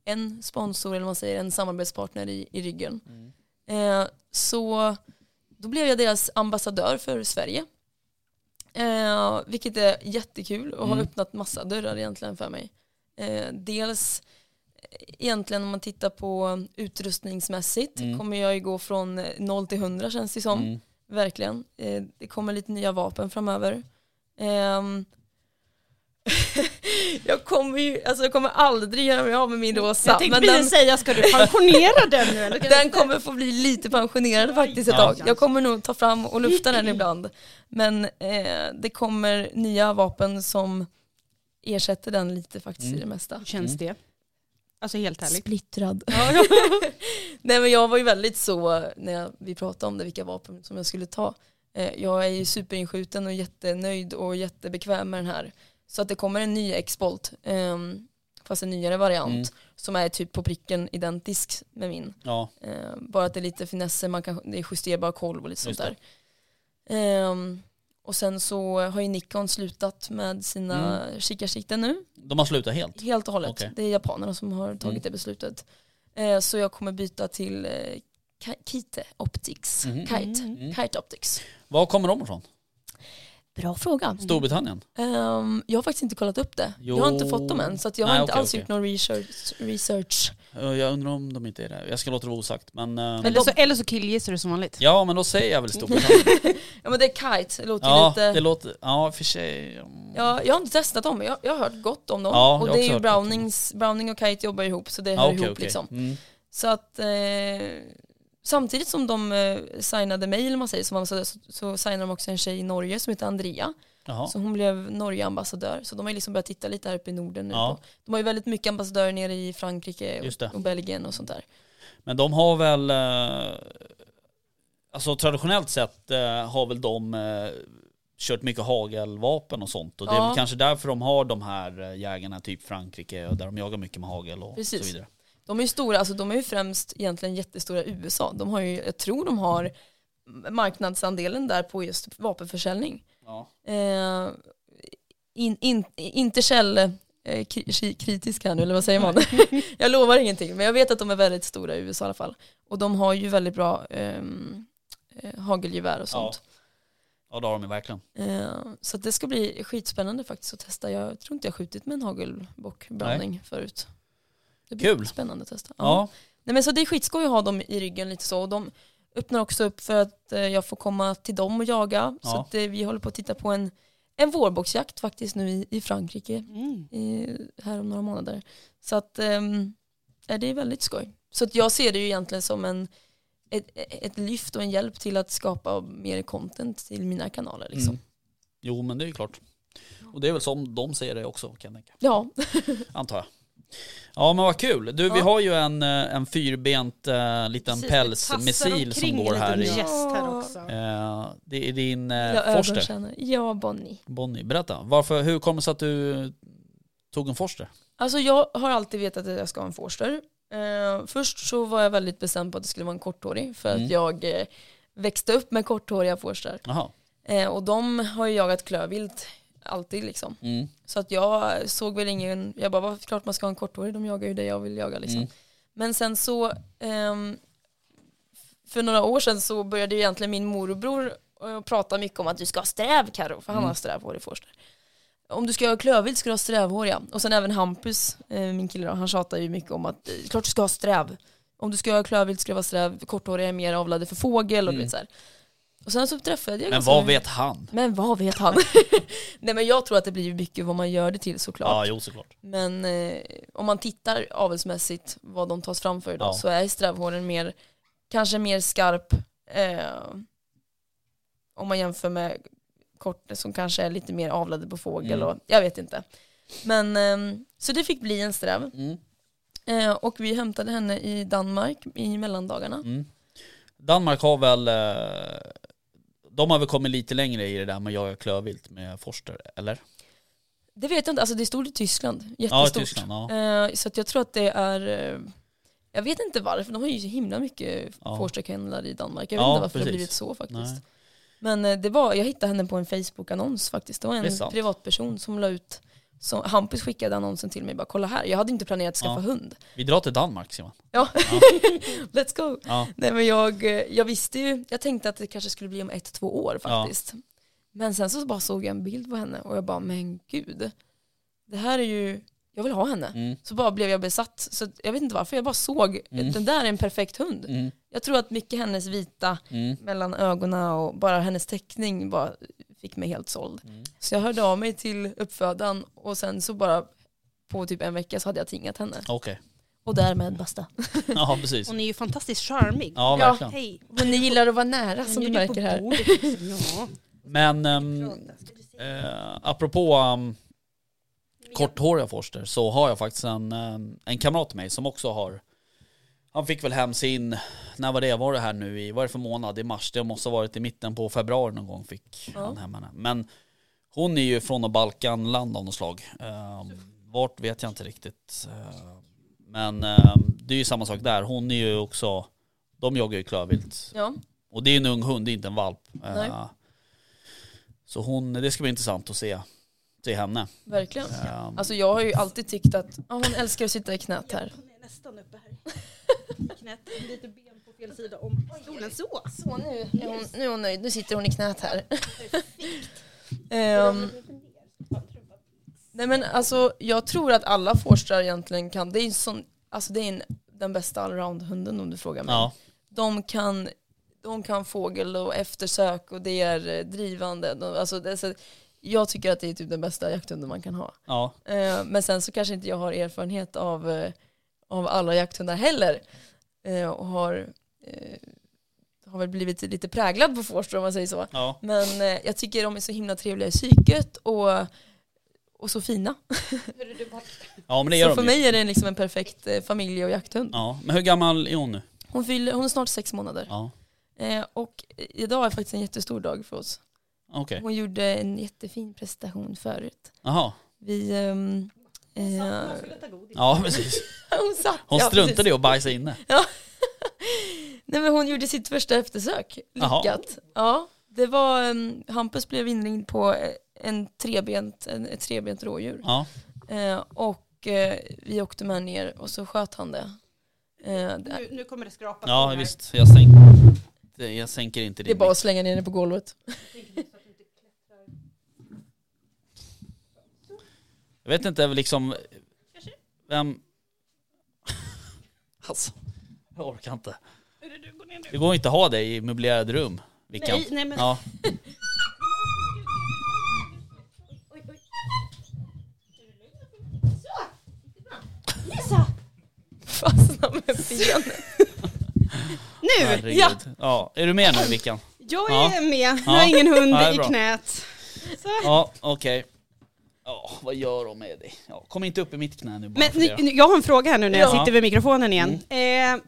en sponsor eller man säger, en samarbetspartner i, i ryggen. Mm. Eh, så då blev jag deras ambassadör för Sverige. Eh, vilket är jättekul och har Mm. öppnat massa dörrar egentligen för mig. Eh, dels eh, egentligen om man tittar på utrustningsmässigt Mm. kommer jag ju gå från eh, 0 till 100 känns det som. Mm. Verkligen. Eh, det kommer lite nya vapen framöver. Jag kommer ju, alltså jag kommer aldrig göra mig av med min rosa. Jag tänkte men den, säga, ska du pensionera den nu eller? den kommer få bli lite pensionerad faktiskt ett tag. Jag kommer nog ta fram och lufta den ibland. Men eh, det kommer nya vapen som ersätter den lite faktiskt i Mm. det mesta. Hur känns det? Alltså helt ärligt. Splittrad. Nej men jag var ju väldigt så när vi pratade om det, vilka vapen som jag skulle ta. Eh, jag är ju superinskjuten och jättenöjd och jättebekväm med den här. Så att det kommer en ny X-Bolt, ehm, fast en nyare variant, Mm. som är typ på pricken identisk med min. Ja, Eh, bara att det är lite finesser, man kan, det är justerbar kolv och lite sånt Just där. Ehm, och sen så har ju Nikon slutat med sina kikarsikten nu. de har slutat helt. Helt och hållet. Okej. Det är japanerna som har tagit Mm. det beslutet. Eh, så jag kommer byta till Ki- Kite Optics. Mhm. Kite. Mm. Kite Optics. Var kommer de ifrån? Bra fråga. Storbritannien? Ehm, jag har faktiskt inte kollat upp det. Jo. Jag har inte fått dem än så att jag har Nej, inte okej, alls okej. gjort någon research. research. Eh, Jag undrar om de inte är det. Jag ska låta det vara osagt. Men, eh, Eller så, eller så killgissar du som vanligt. ja men då säger jag väl Storbritannien. Ja men det är Kite, det låter ju ja, lite... det låter, ja för sig. mm. Ja, jag har inte testat dem, men jag, jag har hört gott om dem. Ja, och har det är ju Brownings, Browning och Kite jobbar ihop så det Ja, hör okej, ihop okej. liksom. Mm. Så att eh, samtidigt som de eh, signade mig, eller man säger, som ambassadör, så, så signade de också en tjej i Norge som heter Andrea. Jaha. Så hon blev Norge-ambassadör. Så de har ju liksom börjat titta lite här uppe i Norden nu. Ja. På. De har ju väldigt mycket ambassadörer nere i Frankrike och, och Belgien och sånt där. Men de har väl, eh, alltså traditionellt sett eh, har väl de eh, kört mycket hagelvapen och sånt. Och det är Ja. väl kanske därför de har de här eh, jägarna, typ Frankrike, där de jagar mycket med hagel och Precis. så vidare. De är ju stora, alltså de är ju främst egentligen jättestora i USA. De har ju, jag tror de har marknadsandelen där på just vapenförsäljning. Ja. Eh, in, in, inte käll eh, kri- kritisk här nu, eller vad säger man? jag lovar ingenting, men jag vet att de är väldigt stora i USA i alla fall. Och de har ju väldigt bra ehm, eh, hagelgevär och sånt. ja, det har de ju verkligen. Eh, så det ska bli skitspännande faktiskt att testa. Jag tror inte jag skjutit med en hagelbock browning förut. Det blir Kul. spännande att testa. Ja. Nej, men så det är skitskoj att ha dem i ryggen lite så. Och de öppnar också upp för att eh, jag får komma till dem och jaga. Så Ja. att, eh, vi håller på att titta på en, en vårboxjakt faktiskt nu i, i Frankrike. Mm. I, här om några månader. Så att ja, det är väldigt skoj. Så att jag ser det ju egentligen som en, ett, ett lyft och en hjälp till att skapa mer content till mina kanaler. Liksom. Mm. Jo men det är ju klart. Och det är väl som de ser det också kan jag tänka. Ja, Antar jag. Ja men vad kul. Du vi Ja. har ju en, eh, en fyrbent uh, liten Precis, pälsmissil som går här i. här Ja. också. Eh, det är din uh, Forster. Ja, Bonnie. Bonnie, berätta. Varför, hur kommer det sig att du tog en Forster? Alltså jag har alltid vetat att jag ska ha en forster. Eh, först så var jag väldigt bestämd på att det skulle vara en korthårig för Mm. att jag växte upp med korthåriga forster. Och de har ju jagat klövvilt alltid liksom. Mm. Så att jag såg väl ingen, jag bara, klart man ska ha en korthårig, de jagar ju det jag vill jaga liksom. Mm. Men sen så, ehm, för några år sedan så började ju egentligen min morbror eh, prata mycket om att du ska ha sträv Karo, för han Mm. har strävhårig forster. Om du ska ha klövvilt ska du ha strävhåriga. Och sen även Hampus, eh, min kille då, han tjatar ju mycket om att eh, klart du ska ha sträv. Om du ska ha klövvilt ska det vara sträv, korthåriga är mer avlade för fågel och du Mm. vet så här. Och sen så träffade jag Men vad vet han? Men vad vet han? Nej men jag tror att det blir mycket vad man gör det till såklart. Ja, jo såklart. Men eh, om man tittar avelsmässigt vad de tas fram för idag Ja. så är strävhåren mer, kanske mer skarp eh, om man jämför med kort som kanske är lite mer avlade på fågel Mm. och jag vet inte. Men eh, så det fick bli en sträv Mm. eh, och vi hämtade henne i Danmark i mellandagarna. Mm. Danmark har väl, eh, de har väl kommit lite längre i det där med att jaga klövvilt med Forster, eller? Det vet jag inte, alltså det stod i Tyskland, Ja, jättestort. Tyskland. Ja. Eh, så att jag tror att det är, eh, jag vet inte varför, de har ju så himla mycket Ja. forsterkennlar i Danmark. Jag vet Ja, inte varför det precis. har blivit så faktiskt. Nej. Men eh, det var, jag hittade henne på en Facebook-annons faktiskt. Det var Det är en sant. privatperson som la ut, som, Hampus skickade annonsen till mig, bara kolla här. Jag hade inte planerat att skaffa Ja. hund. Vi drar till Danmark Simon. Ja, let's go. Ja. Nej men jag, eh, jag visste ju, jag tänkte att det kanske skulle bli om ett, två år faktiskt. Men sen så bara såg jag en bild på henne och jag bara, men gud. Det här är ju, jag vill ha henne. Mm. Så bara blev jag besatt. Så jag vet inte varför, jag bara såg, Mm. den där är en perfekt hund. Mm. Jag tror att mycket hennes vita Mm. mellan ögonen och bara hennes teckning bara fick mig helt såld. Mm. Så jag hörde av mig till uppfödaren och sen så bara på typ en vecka så hade jag tingat henne. Okej. Och därmed basta. Ja, precis. Hon är ju fantastiskt charmig. Ja, Ja. verkligen. Hej. Men ni gillar att vara nära som du märker här. liksom. Ja. Men ehm, eh, apropå um, korthåriga Forster så har jag faktiskt en, ehm, en kamrat till mig som också har han fick väl hem sin, när var det, var det här nu i, vad är det för månad? I mars, det måste ha varit i mitten på februari någon gång fick Ja. han hem henne. Men hon är ju från Balkanland av något slag. Um, vart vet jag inte riktigt. Eh, men ehm, det är ju samma sak där, hon är ju också, de jagar ju klövvilt. Ja, Och det är en ung hund, det är inte en valp. Nej. Så hon, det ska bli intressant att se, se henne. verkligen. Eh, Alltså jag har ju alltid tyckt att ja, hon älskar att sitta i knät här. Hon är nästan uppe här. Knät lite ben på fel sida om stolen. Så. Så nu är, hon, nu är hon nöjd, nu sitter hon i knät här. Ehm, nej men alltså jag tror att alla forstrar egentligen kan, det är en sån, alltså det är en, den bästa allround-hunden om du frågar mig. Ja. De kan de kan fågel och eftersök och det är eh, drivande. De, alltså det, så, jag tycker att det är typ den bästa jakthunden man kan ha. Ja. Eh, men sen så kanske inte jag har erfarenhet av, eh, av alla jakthundar heller. Eh, och har, eh, har väl blivit lite präglad på Forster om man säger så. Ja. Men eh, jag tycker de är så himla trevliga i psyket och, och så fina. ja, men det gör Så för de ju. mig är det liksom en perfekt eh, familje och jakthund. Ja. Men hur gammal är hon nu? Hon, fyller, hon är snart sex månader. Ja. Eh, och idag är faktiskt en jättestor dag för oss. Okej. Hon gjorde en jättefin prestation förut. Jaha. Vi... eh, Ja, precis. hon satt, Hon ja, struntade i att bajsa inne. Nej men hon gjorde sitt första eftersök. Jaha. Lyckat. Ja, det var... ehm, Hampus blev inringd på eh, en trebent, en, ett trebent rådjur. Ja. Eh, och eh, vi åkte med ner och så sköt han det. Eh, det, Nu, nu kommer det skrapa. Ja, visst. Jag sänker, det- jag sänker inte det är din bara att slänga ner det på golvet. Jag vet inte liksom... Vem... Alltså, jag orkar inte. Det går inte att ha det i möblerade rum. Vickan. Nej, nej men Ja. Fastna med benet. nu! Herregud. Ja. Ja. Är du med nu Vickan? Jag Ja. är med. Nu Ja. har jag ingen hund i knät. Så. Ja, okej. Ja, vad gör de med dig? Ja, kom inte upp i mitt knä nu bara Men nu, jag har en fråga här nu när jag Ja. sitter vid mikrofonen igen. Eh,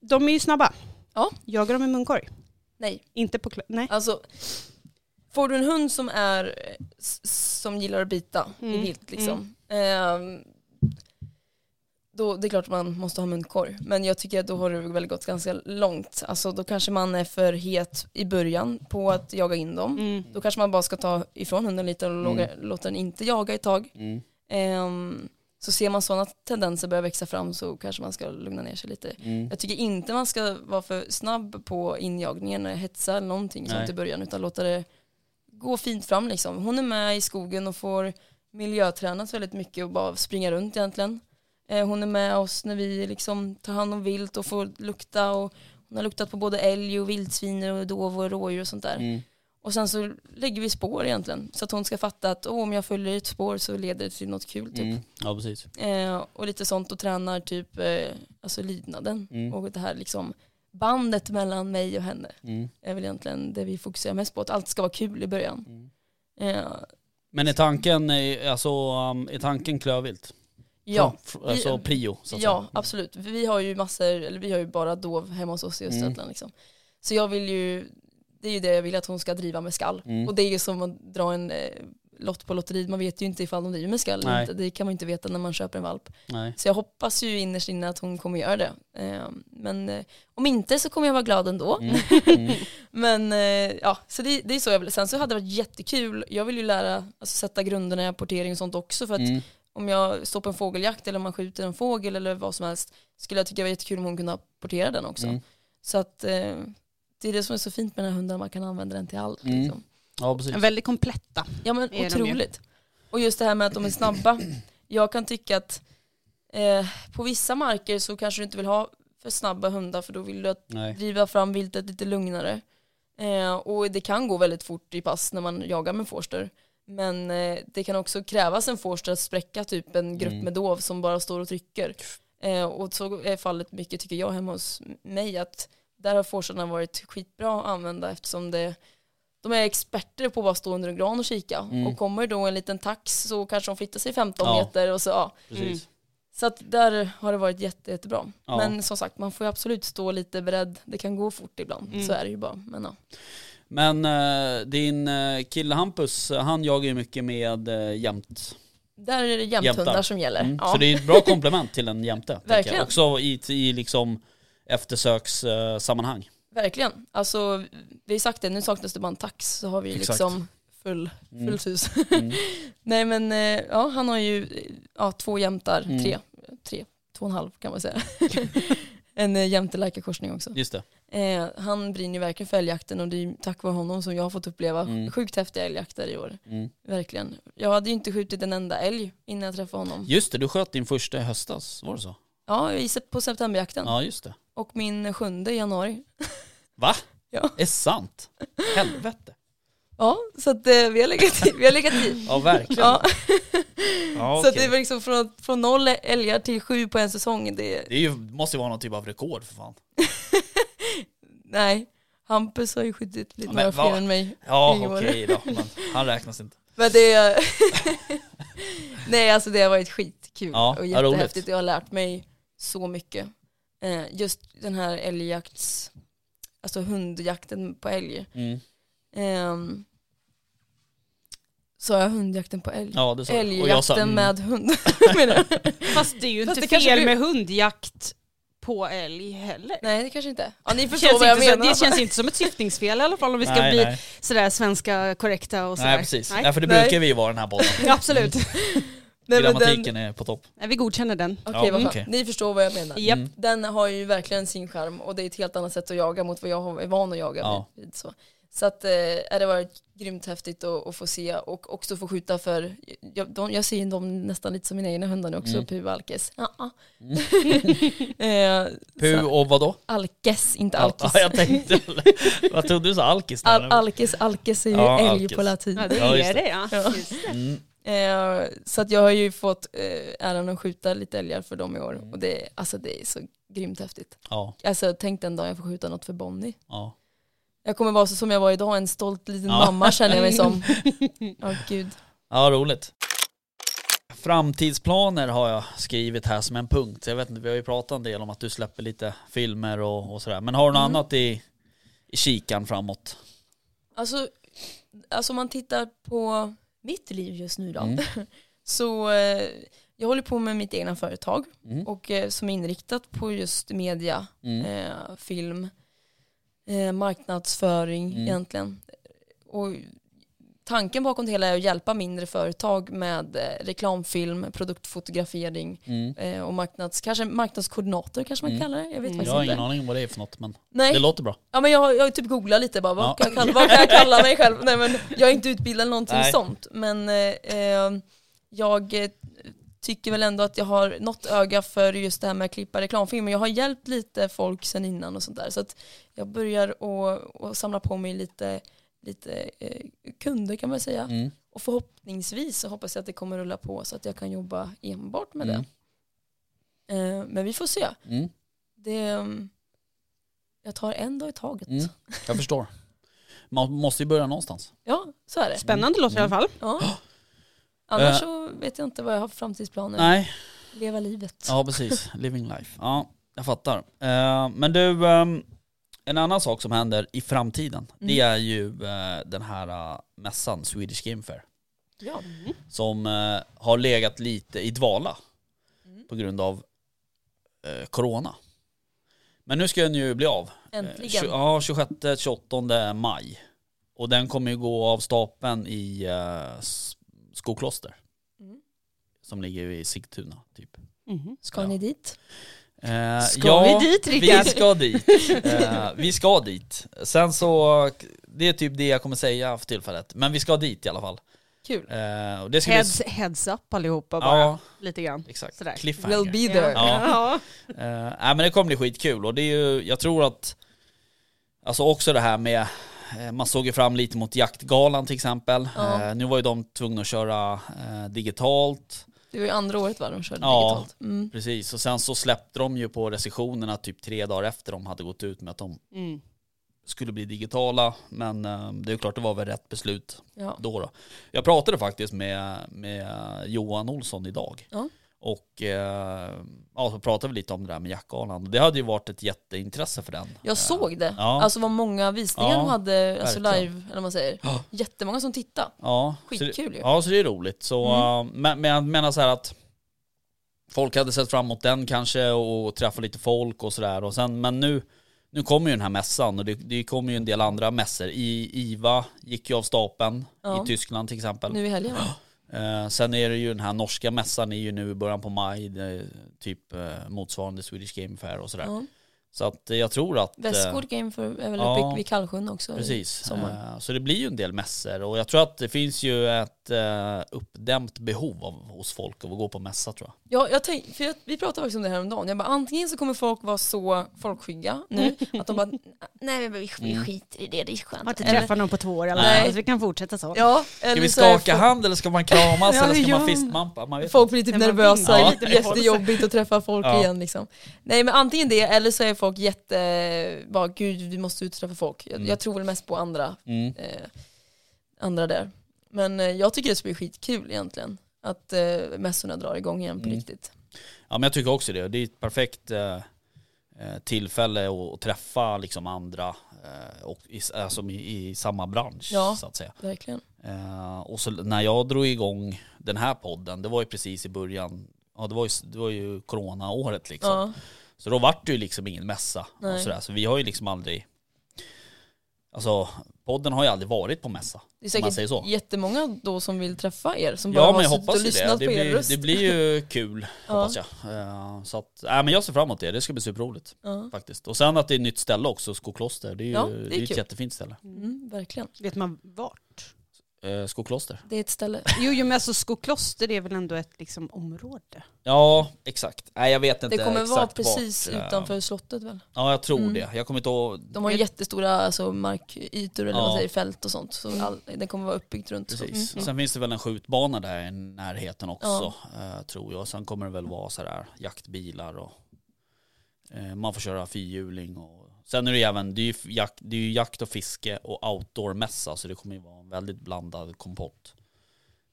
de är ju snabba. Ja. Jagar de med munkorg? Nej, Inte på Nej. alltså får du en hund som är eh, som gillar att bita i Mm. vilt liksom. ehm, då, det är klart att man måste ha munkorg. Men jag tycker att då har det väl gått ganska långt. Alltså då kanske man är för het i början på att jaga in dem. Mm. Då kanske man bara ska ta ifrån hunden lite och låga, låta den inte jaga ett tag. Mm. Ehm, så ser man sådana tendenser börja växa fram så kanske man ska lugna ner sig lite. Mm. Jag tycker inte man ska vara för snabb på injagningen, hetsa eller någonting Nej. sånt i början utan låta det gå fint fram liksom. Hon är med i skogen och får miljötränas väldigt mycket och bara springa runt egentligen. Eh, hon är med oss när vi liksom tar hand om vilt och får lukta och hon har luktat på både älg och vildsvin och dov och rådjur och sånt där. Mm. Och sen så lägger vi spår egentligen så att hon ska fatta att oh, om jag följer ett spår så leder det till något kul typ. Mm. Ja, precis. Eh, och lite sånt och tränar typ eh, alltså lydnaden Mm. och det här liksom bandet mellan mig och henne Mm. är väl egentligen det vi fokuserar mest på, att allt ska vara kul i början. Mm. Eh, Men är tanken, eh, alltså, um, är tanken klövvilt? Ja, F- Alltså prio, så att ja säga. absolut. För vi har ju massor, eller vi har ju bara dov hemma hos oss i Mm. Östergötland liksom. Så jag vill ju, det är ju det jag vill att hon ska driva med skall. Mm. Och det är ju som att dra en eh, lott på lotteriet, man vet ju inte ifall de driver med skall eller inte. Det kan man inte veta när man köper en valp. Nej. Så jag hoppas ju innerst inne att hon kommer göra det. Eh, men eh, om inte så kommer jag vara glad ändå. Mm. Mm. Men eh, ja, så det, det är så jag vill. Sen så hade det varit jättekul, jag vill ju lära, alltså sätta grunderna i apportering och sånt också för att Mm. Om jag står på en fågeljakt eller om man skjuter en fågel eller vad som helst skulle jag tycka det var jättekul om hon kunde apportera den också. Mm. Så att eh, det är det som är så fint med den här hunden, man kan använda den till allt. Mm. Liksom. Ja, precis. Väldigt kompletta. Ja men otroligt. Och just det här med att de är snabba. Jag kan tycka att eh, på vissa marker så kanske du inte vill ha för snabba hundar för då vill du att Nej. driva fram viltet lite lugnare. Eh, och det kan gå väldigt fort i pass när man jagar med forster. Men eh, det kan också krävas en forster att spräcka typ en grupp Mm. med dov som bara står och trycker. Eh, och så är fallet mycket tycker jag hemma hos mig att där har forstarna varit skitbra att använda eftersom det de är experter på att bara stå under en gran och kika. Mm. Och kommer då en liten tax så kanske de flyttar sig 15 Ja. meter och så ja. Precis. Så att där har det varit jätte, jättebra. Ja. Men som sagt, man får ju absolut stå lite beredd. Det kan gå fort ibland, Mm. så är det ju bara. Men ja. Men eh, din eh, kille Hampus, eh, han jagar ju mycket med uh, jämt. Där är det jämthundar Jämtar. som gäller. Mm. Ja. Så det är ett bra komplement till en jämte. tänker jag. Verkligen. Också i, i liksom eftersökssammanhang. sammanhang. Verkligen. Alltså, vi har sagt det, nu saknas det bara en tax så har vi Exakt. liksom full, Mm. fullt hus. Mm. Nej men eh, ja, han har ju eh, ja, två jämtar, Mm. tre, tre, två och en halv kan man säga. en eh, jämte Lärka-korsning också. Just det. Eh, han brinner ju verkligen för älgjakten och det är tack vare honom som jag har fått uppleva Mm. sjukt häftiga älgjakter i år. Mm. Verkligen. Jag hade ju inte skjutit en enda älg innan jag träffade honom. Just det, du sköt din första i höstas, var det så? Ja, på septemberjakten. Ja, just det. Och min sjunde i januari. Va? Ja. Är sant? Helvete. Ja, så att eh, vi har legat i. Vi har legat i. Ja, verkligen. Ja. Ja, Så att det var liksom från, från noll älgar till sju på en säsong. Det, Det är ju, måste ju vara någon typ av rekord för fan. Nej, Hampus har ju skjutit lite Ja, men några vad- fler än mig. Ja, i år. okej då. Men han räknas inte. Men det... Nej alltså det har varit skitkul Ja, och roligt. jättehäftigt. Jag har lärt mig så mycket. Eh, just den här älgjakts... Alltså hundjakten på älg. Mm. Ehm, Sa jag hundjakten på älg? Ja, det sa du. Älgjakten sa, mm. med hund. Fast det är ju Fast inte fel blir- med hundjakt på älg heller. Nej det kanske inte. Ja ni Det förstår känns, vad jag inte så, menar. det känns inte som ett syftningsfel i alla fall om vi ska nej, bli nej. sådär svenska korrekta och sådär. nej, precis. Nej. Nej. för det Nej. brukar vi ju vara den här podden. Ja, absolut. Nej, men den- Grammatiken är på topp. Nej, vi godkänner den. Okej Ja, okej. Ni förstår vad jag menar. Japp. Mm. Den har ju verkligen sin charm och det är ett helt annat sätt att jaga mot vad jag är van att jaga Ja. vid. Så, så att eh, det varit grymt häftigt att, att få se och också få skjuta för, jag, de, jag ser ju dem nästan lite som mina egna hundar nu också, Mm. Pu och Alkes. Ja, ja. Mm. eh, Pu och vadå? Alkes, inte Ja, Alkis. jag tänkte, vad trodde du sa? Alkis? där? Al, alkes, Alkes är ju Ja, älg alkes. på latin. Ja, det Ja, är det. det ja. Ja. Det. Mm. Eh, så att jag har ju fått eh, äran att skjuta lite älgar för dem i år Mm. och det, alltså, det är så grymt häftigt. Ja, Alltså tänk den dag jag får skjuta något för Bonnie. ja. Jag kommer vara så som jag var idag, en stolt liten Ja. mamma känner jag mig som. Ja gud. Ja, roligt. Framtidsplaner har jag skrivit här som en punkt. Jag vet inte, vi har ju pratat en del om att du släpper lite filmer och, och sådär. Men har du något Mm. annat i, i kikan framåt? Alltså, alltså om man tittar på mitt liv just nu då. Mm. Så eh, jag håller på med mitt egna företag Mm. och eh, som är inriktat på just media, Mm. eh, film, eh, marknadsföring Mm. egentligen. Och tanken bakom det hela är att hjälpa mindre företag med eh, reklamfilm, produktfotografering Mm. eh, och marknads, kanske marknadskoordinator kanske man Mm. kallar det. Jag vet Mm. Jag har inte. ingen aning om vad det är för något men Nej. det låter bra. Ja men jag, jag har typ googlat lite bara, vad, Ja. kan, jag kalla, vad kan jag kalla mig själv? Nej men jag är inte utbildad eller någonting Nej. sånt. Men eh, eh, jag tycker väl ändå att jag har något öga för just det här med att klippa reklamfilmer. Jag har hjälpt lite folk sen innan och sånt där. Så att jag börjar att att samla på mig lite, lite eh, kunder kan man säga. Mm. Och förhoppningsvis så hoppas jag att det kommer rulla på så att jag kan jobba enbart med Mm. det. Eh, men vi får se. Mm. Det, jag tar en dag i taget. Mm. Jag förstår. Man måste ju börja någonstans. Ja, så är det. Spännande låter det i alla fall. Ja. Annars Eh. så vet jag inte vad jag har för framtidsplaner. Nej, Leva livet. ja precis. Living life. Ja, jag fattar. Eh, men du, ehm, en annan sak som händer i framtiden, det Mm. är ju eh, den här mässan, Swedish Game Fair. Ja. som eh, har legat lite i dvala Mm. på grund av corona. Men nu ska den ju bli av. Äntligen. ja, 26-28 maj. Och den kommer ju gå av stapeln i Skokloster. Mm. Som ligger i Sigtuna typ. Mhm. Ska Ja. ni dit? Eh, Ska ja, vi dit vi Rickard? ska dit. Eh, vi ska dit. Sen så, det är typ det jag kommer säga för tillfället. Men vi ska dit i alla fall. Kul. Eh, och det ska bli... Heads, heads up allihopa bara. Ja, Lite grann. exakt. Sådär. Cliffhanger. Will be there. Ja. Ja. Nej men det kommer bli skitkul och det är ju, jag tror att Alltså också det här med eh, man såg ju fram lite mot jaktgalan till exempel. Ja. Eh, nu var ju de tvungna att köra eh, digitalt. Det var ju andra året va de körde Ja. digitalt. Mm. Precis, och sen så släppte de ju på recensionerna typ tre dagar efter de hade gått ut med att de Mm. skulle bli digitala. Men eh, det är klart det var väl rätt beslut Ja. då då. Jag pratade faktiskt med, med Johan Olsson idag. Ja. Och eh, ja, så pratade vi lite om det där med jaktgalan. Det hade ju varit ett jätteintresse för den. Jag såg det. Ja. Alltså vad många visningar Ja, de hade, alltså verkligen. live, eller vad man säger. Ja. Jättemånga som tittade. Ja, Skitkul ju. ja, så det är roligt. Så, Mm. eh, men, men jag menar så här att folk hade sett fram emot den kanske och träffa lite folk och sådär. Men nu, nu kommer ju den här mässan och det, det kommer ju en del andra mässor. I, IVA gick ju av stapeln Ja. i Tyskland till exempel. Nu i helgen va? Eh, sen är det ju den här norska mässan är ju nu i början på maj, det typ eh, motsvarande Swedish Game Fair och sådär. Mm. Så att eh, jag tror att... eh, Västgård Game för, är väl ja, uppe vid Kallsjön också? Precis. Sommar. Eh, Så det blir ju en del mässor och jag tror att det finns ju ett eh, uppdämt behov av, hos folk av att gå på mässa tror jag. Ja, jag tänk, för jag, vi pratade faktiskt om det här om dagen. Jag bara, antingen så kommer folk vara så folkskygga nu att de bara, nej men vi, vi Mm. skiter i det, det är skönt. Har inte träffat någon på två år eller Nej. så vi kan fortsätta så. Ja, Ska eller vi så är skaka folk- hand eller ska man kramas Ja, eller ska ja. man fistmampa? Man vet Folk blir typ man nervösa, vill- lite Ja. jättejobbigt att träffa folk Ja. igen liksom. Nej men antingen det eller så är folk jätte, bara gud vi måste ut och träffa folk. Jag, Mm. jag tror väl mest på andra, Mm. eh, andra där. Men eh, jag tycker det ska bli skitkul egentligen. Att eh, mässorna drar igång igen på Mm. riktigt. Ja men jag tycker också det. Det är ett perfekt eh, eh, tillfälle att, att träffa liksom andra eh, och i, alltså i, i samma bransch Ja. så att säga. Verkligen. Eh, och så när jag drog igång den här podden, det var ju precis i början, ja det var ju, det var ju coronaåret liksom. Ja, Så då vart det ju liksom ingen mässa och Nej. sådär. Så vi har ju liksom aldrig, alltså podden har ju aldrig varit på mässa. det är man säger säkert så. jättemånga då som vill träffa er som bara Ja har men jag suttit hoppas och det. lyssnat Det på er blir, röst. det blir ju kul Ja. hoppas jag. Eh, så att, nej men jag ser fram emot det. Det ska bli superroligt Ja. faktiskt. Och sen att det är ett nytt ställe också, Skokloster. Det är ju Ja, det är det är ett jättefint ställe. Mm, verkligen. Vet man vart? Eh, Skokloster. Det är ett ställe. Jo, jo men alltså Skokloster är väl ändå ett liksom, område? Ja exakt. Nej jag vet inte Det kommer vara exakt precis vart, eh, utanför slottet väl? Ja jag tror Mm. det. Jag kommer inte ihåg. De har ju jättestora alltså, markytor eller Ja. vad man säger, fält och sånt. Så all, det kommer vara uppbyggt runt. Så. Precis. Mm. Sen finns det väl en skjutbana där i närheten också, eh, tror jag. Sen kommer det väl vara så här jaktbilar och man får köra fyrhjuling. Och... Sen är det ju även, det är ju, jakt, det är ju jakt och fiske och outdoor-mässa så det kommer ju vara en väldigt blandad kompott.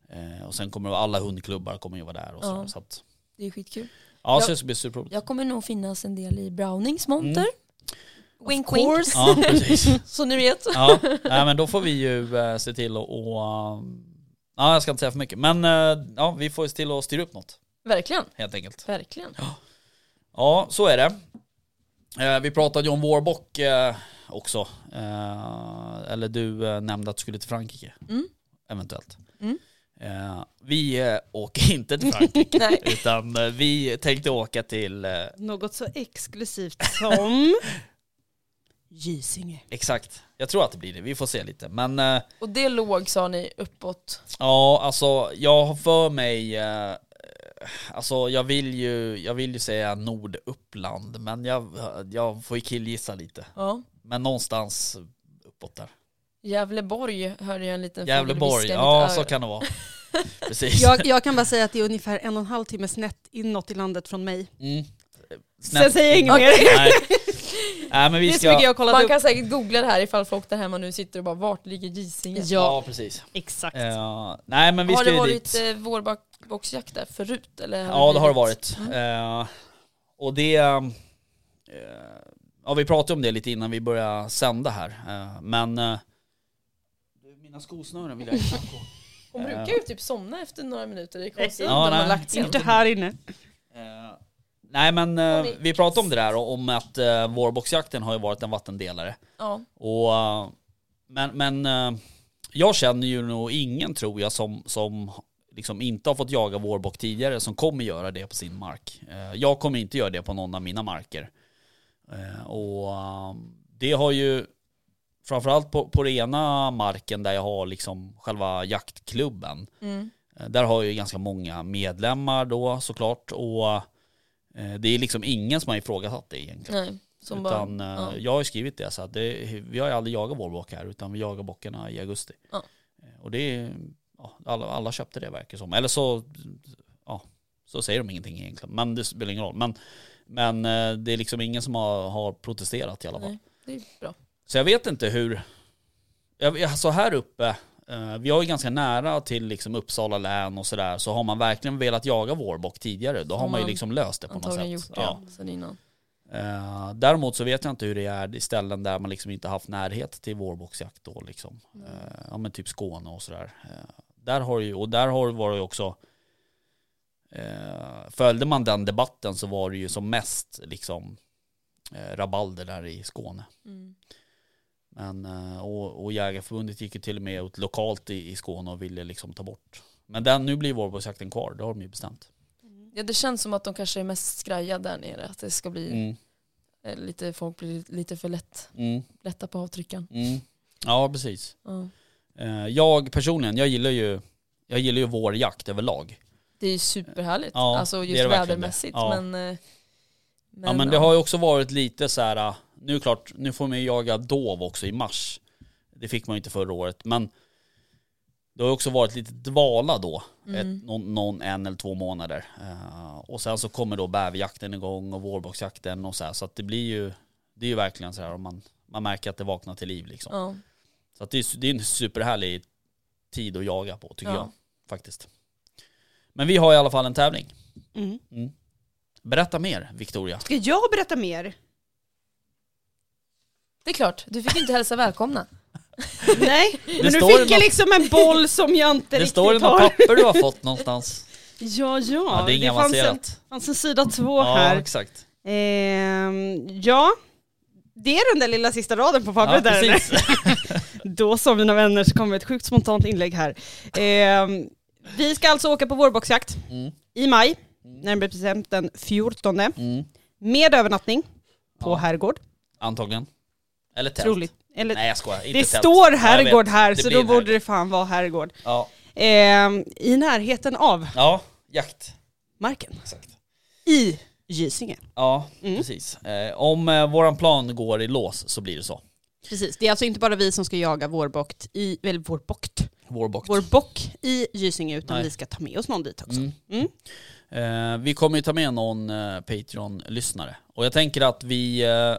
Eh, och sen kommer det, alla hundklubbar kommer ju vara där och så. Ja. så att, Det är skitkul. ja, så Ja. det ska bli superroligt. Jag kommer nog finnas en del i Brownings monter. Mm. Wink Of wink. Ja, precis. Så ni vet. Ja, nej, men då får vi ju eh, se till att, och, um, ja jag ska inte säga för mycket, men eh, ja, vi får se till att styra upp något Verkligen. helt enkelt. Verkligen. Ja, så är det. Eh, vi pratade ju om vårbock eh, också. Eh, eller du nämnde att du skulle till Frankrike. Mm. Eventuellt. Mm. Vi åker inte till Frankrike. Utan vi tänkte åka till, Något så exklusivt som Gysinge. exakt, jag tror att det blir det. Vi får se lite. Men Och det låg sa ni uppåt. ja, alltså jag har för mig Alltså jag vill ju, jag vill ju säga Norduppland men jag, jag får ju killgissa lite. Ja. Men någonstans uppåt där. Gävleborg hörde jag en liten Gävleborg, ja så kan det vara. Precis. Jag, jag kan bara säga att det är ungefär en och en halv timme snett inåt i landet från mig. Mm. Sen säger jag inget mer. Nej. Nej men vi Det är så ska... mycket jag har kollat Man upp. kan säkert googla det här ifall folk där hemma nu sitter och bara vart ligger Gysinge? Ja, Ja precis. exakt. Eh, nej men vi har ska det varit dit. eh, vårboxjakt där förut? Eller Ja det har det varit. Mm. Eh, och det... eh, ja vi pratade om det lite innan vi började sända här. Eh, men... mina skosnören vill jag inte på. Hon brukar ju typ somna efter några minuter, det är konstigt Ja, man lagt sig. Inte här inne. Eh, nej men eh, vi pratade om det där om att uh, vårboxjakten har ju varit en vattendelare. Ja, Och, eh, men men eh, jag känner ju nog ingen tror jag som, som liksom inte har fått jaga vårbock tidigare som kommer göra det på sin mark. Eh, jag kommer inte göra det på någon av mina marker. Eh, och eh, det har ju framförallt på, på den ena marken där jag har liksom själva jaktklubben. mm. Eh, Där har jag ju ganska många medlemmar då såklart och eh, det är liksom ingen som har ifrågasatt det egentligen. nej. Utan bara, eh, ja. jag har ju skrivit det så att det, vi har ju aldrig jagat vårbock här utan vi jagar bockarna i augusti. Ja. Eh, Och det ja, alla, alla köpte det verkar som. Eller så, ja, så säger de ingenting egentligen. Men det spelar ingen roll. Men, men eh, det är liksom ingen som har, har protesterat i alla fall. Nej, det är bra. Så jag vet inte hur, jag, alltså här uppe, eh, vi har ju ganska nära till liksom Uppsala län och sådär, så har man verkligen velat jaga vårbock tidigare, då har Har man ju man liksom löst det på något sätt. gjort det Ja. sen innan. Eh, däremot så vet jag inte hur det är i ställen där man liksom inte haft närhet till vårbocksjakt då liksom. Mm. Eh, ja men typ Skåne och sådär. Eh, där har det ju, och där har det varit också, eh, följde man den debatten så var det ju som mest liksom eh, rabalder där i Skåne. Mm. Men, eh, och, och Jägarförbundet gick ju till och med ut lokalt i, i Skåne och ville liksom ta bort. Men den, nu blir vårbocksjakten kvar, det har de ju bestämt. Ja det känns som att de kanske är mest skraja där nere, att det ska bli Mm. eh, lite, folk blir lite för lätt, Mm, lätta på avtrycken. mm. Ja, precis. Eh, Jag personligen, jag gillar ju, jag gillar ju vårjakt överlag. Det är ju superhärligt, Ja, alltså just vädermässigt. Ja. Men, eh, ja men det har ju också varit lite så här. Nu är det klart, nu får man ju jaga dov också i mars. Det fick man ju inte förra året, men det har ju också varit lite dvala då, Mm. ett, någon, någon en eller två månader. Eh, och sen så kommer då bäverjakten igång och vårbocksjakten och så här, så att det blir ju, det är ju verkligen så här, om man, man märker att det vaknar till liv liksom. Ja. Så att det, är, det är en superhärlig tid att jaga på tycker Ja. jag, faktiskt. Men vi har i alla fall en tävling. Mm. Berätta mer, Victoria. Ska jag berätta mer? Det är klart, du fick inte hälsa välkomna. Nej, men nu står fick det jag något- liksom en boll som jag inte Det riktigt står i något har. papper du har fått någonstans. Ja, ja. Ja, det är inget fanns en, avancerat. fanns en sida två Ja, här. exakt. Ehm, ja, det är den där lilla sista raden på Ja, pappret där. eller? precis. Då så mina vänner så kommer ett sjukt spontant inlägg här. Ehm, vi ska alltså åka på vårboxjakt Mm. i maj, närmare bestämt den 14. Mm. Med övernattning på Ja. herrgård. Antagligen. Eller tält. Troligt. Eller, Nej jag skojar, inte det tält. står herrgård här Det så då borde det fan vara herrgård. Ja. Ehm, I närheten av ja, jakt. marken. Exakt. I Gysinge. Ja, Mm. precis. Eh, om eh, våran plan går i lås så blir det så. Precis, det är alltså inte bara vi som ska jaga vårbokt i, eller vårbokt, Vårbock. vår bock i Gysinge utan Nej. vi ska ta med oss någon dit också. Mm. Mm. Eh, vi kommer ju ta med någon eh, Patreon-lyssnare. Och jag tänker att vi, eh,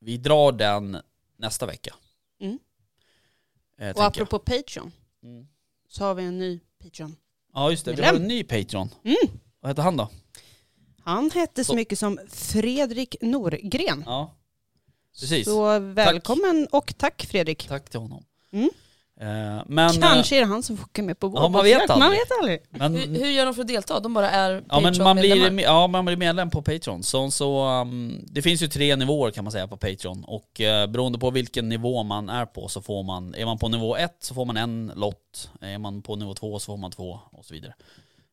vi drar den nästa vecka. Mm. Eh, Och apropå Patreon jag. Mm. så har vi en ny Patreon. Ja just det, vi har en ny Patreon. Mm. Vad heter han då? Han hette så Så- mycket som Fredrik Norgren. Ja, precis. Så välkommen och tack Fredrik. Tack till honom. Mm. Eh, men, Kanske är det han som får åka med på vår Ja, man vet. Man aldrig. vet aldrig. eh, men, Hur, hur gör de för att delta? De bara är ja, men man, blir, ja, man blir medlem på Patreon. Så, så, um, det finns ju tre nivåer kan man säga på Patreon. Och uh, beroende på vilken nivå man är på så får man, är man på nivå ett så får man en lott. Är man på nivå två så får man två och så vidare.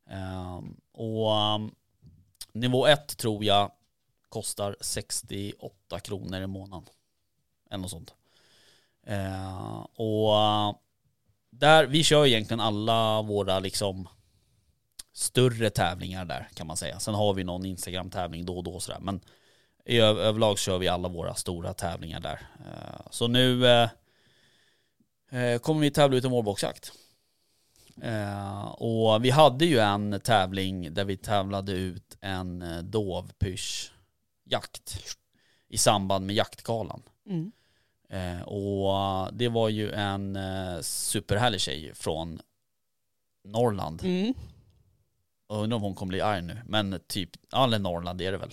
Ehm, och um, nivå ett tror jag kostar 68 kronor i månaden. Eller något sånt. Eh, och eh, där, vi kör egentligen alla våra liksom större tävlingar där kan man säga. Sen har vi någon Instagram-tävling då och då och sådär. Men i överlag kör vi alla våra stora tävlingar där. Eh, så nu eh, eh kommer vi tävla ut en vårboxjakt. Eh, och vi hade ju en tävling där vi tävlade ut en eh, dovpyschjakt i samband med jaktgalan. Mm. Eh, och det var ju en eh, superhärlig tjej från Norrland. Mm. Jag undrar om hon kommer bli arg nu. Men typ, eller Norrland är det väl.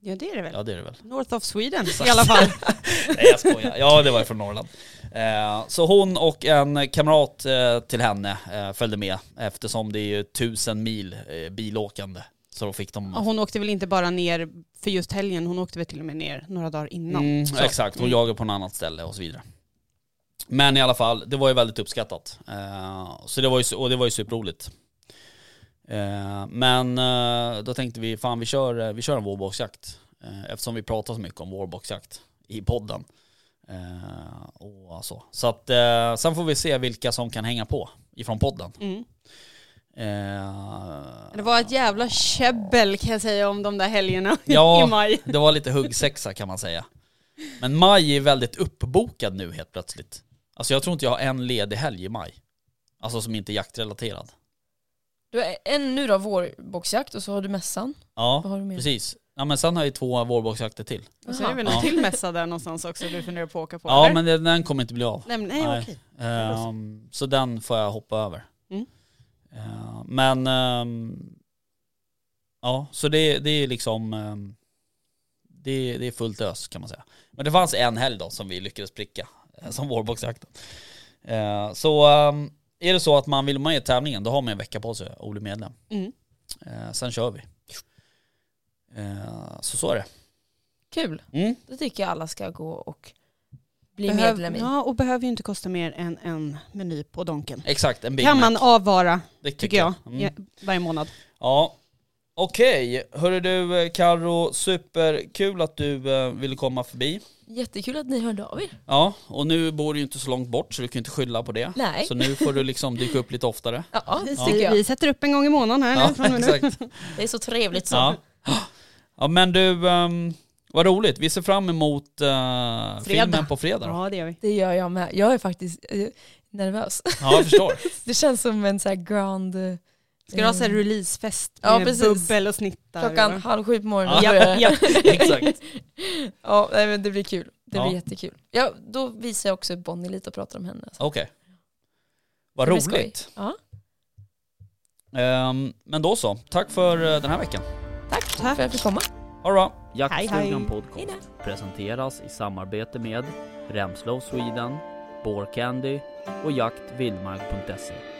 Ja det är det väl. Ja det är det väl. North of Sweden i alla fall. Nej jag skojar. Ja det var från Norrland. Eh, så hon och en kamrat eh, till henne eh, följde med eftersom det är ju tusen mil eh, bilåkande. Så fick de... Hon åkte väl inte bara ner för just helgen, hon åkte väl till och med ner några dagar innan. Mm, exakt, hon Mm. jagar på något annat ställe och så vidare. Men i alla fall, det var ju väldigt uppskattat. Eh, så det var ju, och det var ju superroligt. Eh, men eh, då tänkte vi, fan vi kör, vi kör en vårboxjakt. Eftersom vi pratar så mycket om vårboxjakt i podden. Och så. så att sen får vi se vilka som kan hänga på ifrån podden. Mm. Eh, Det var ett jävla käbbel kan jag säga om de där helgerna Ja. i maj. Det var lite huggsexa kan man säga. Men maj är väldigt uppbokad nu helt plötsligt. Alltså jag tror inte jag har en ledig helg i maj. Alltså som inte är jaktrelaterad. Du har en nu då, vårboxjakt och så har du mässan. Ja, du precis. Ja men sen har jag ju två vårboxjakter till. Och så är det väl Ja. en till mässa där någonstans också du funderar på att åka på? Ja eller? men den, kommer inte bli av. Nej, men, nej, Nej. okej. Ehm, så den får jag hoppa över. Mm. Ehm, men ehm, ja, så det, det är liksom ehm, det, det är fullt ös kan man säga. Men det fanns en helg då som vi lyckades pricka eh, som vårboxjakten. Ehm, så ehm, är det så att man vill med i tävlingen då har man en vecka på sig att bli medlem. Mm. Sen kör vi. Så så är det. Kul. Mm. Det tycker jag alla ska gå och bli Behöv- medlem i. Ja, och behöver ju inte kosta mer än en meny på Donken. Exakt, en Big Kan Mac. man avvara, det tycker jag, Mm. ja, varje månad. Ja. Okej, hörru du Karo, superkul att du eh, ville komma förbi. Jättekul att ni hörde av er. Ja, och nu bor du ju inte så långt bort så du kan ju inte skylla på det. Nej. Så nu får du liksom dyka upp lite oftare. Ja, det Vi, tycker jag. vi sätter upp en gång i månaden här Ja, nu. från och med nu. exakt. Det är så trevligt så. Ja. ja men du, um, vad roligt. Vi ser fram emot uh, filmen på fredag. Ja, det gör vi. Det gör jag med. Jag är faktiskt eh, nervös. Ja, jag förstår. Det känns som en så här grand... eh, Ska du ha så här releasefest Ja, med precis. bubbel och snittar? Klockan och- halv sju på morgonen. Ja. börjar det. Ja, Exakt. Ja, nej, men det blir kul. Det Ja. blir jättekul. Ja, då visar jag också Bonnie lite och pratar om henne. Okej. Vad Det blir skoj. roligt. Ja, Ehm, men då så, tack för eh, den här veckan. tack, för att jag fick komma. Ha det bra. Jaktstugan. Podcast presenteras i samarbete med Remslow Sweden, Candy och jaktvildmark.se.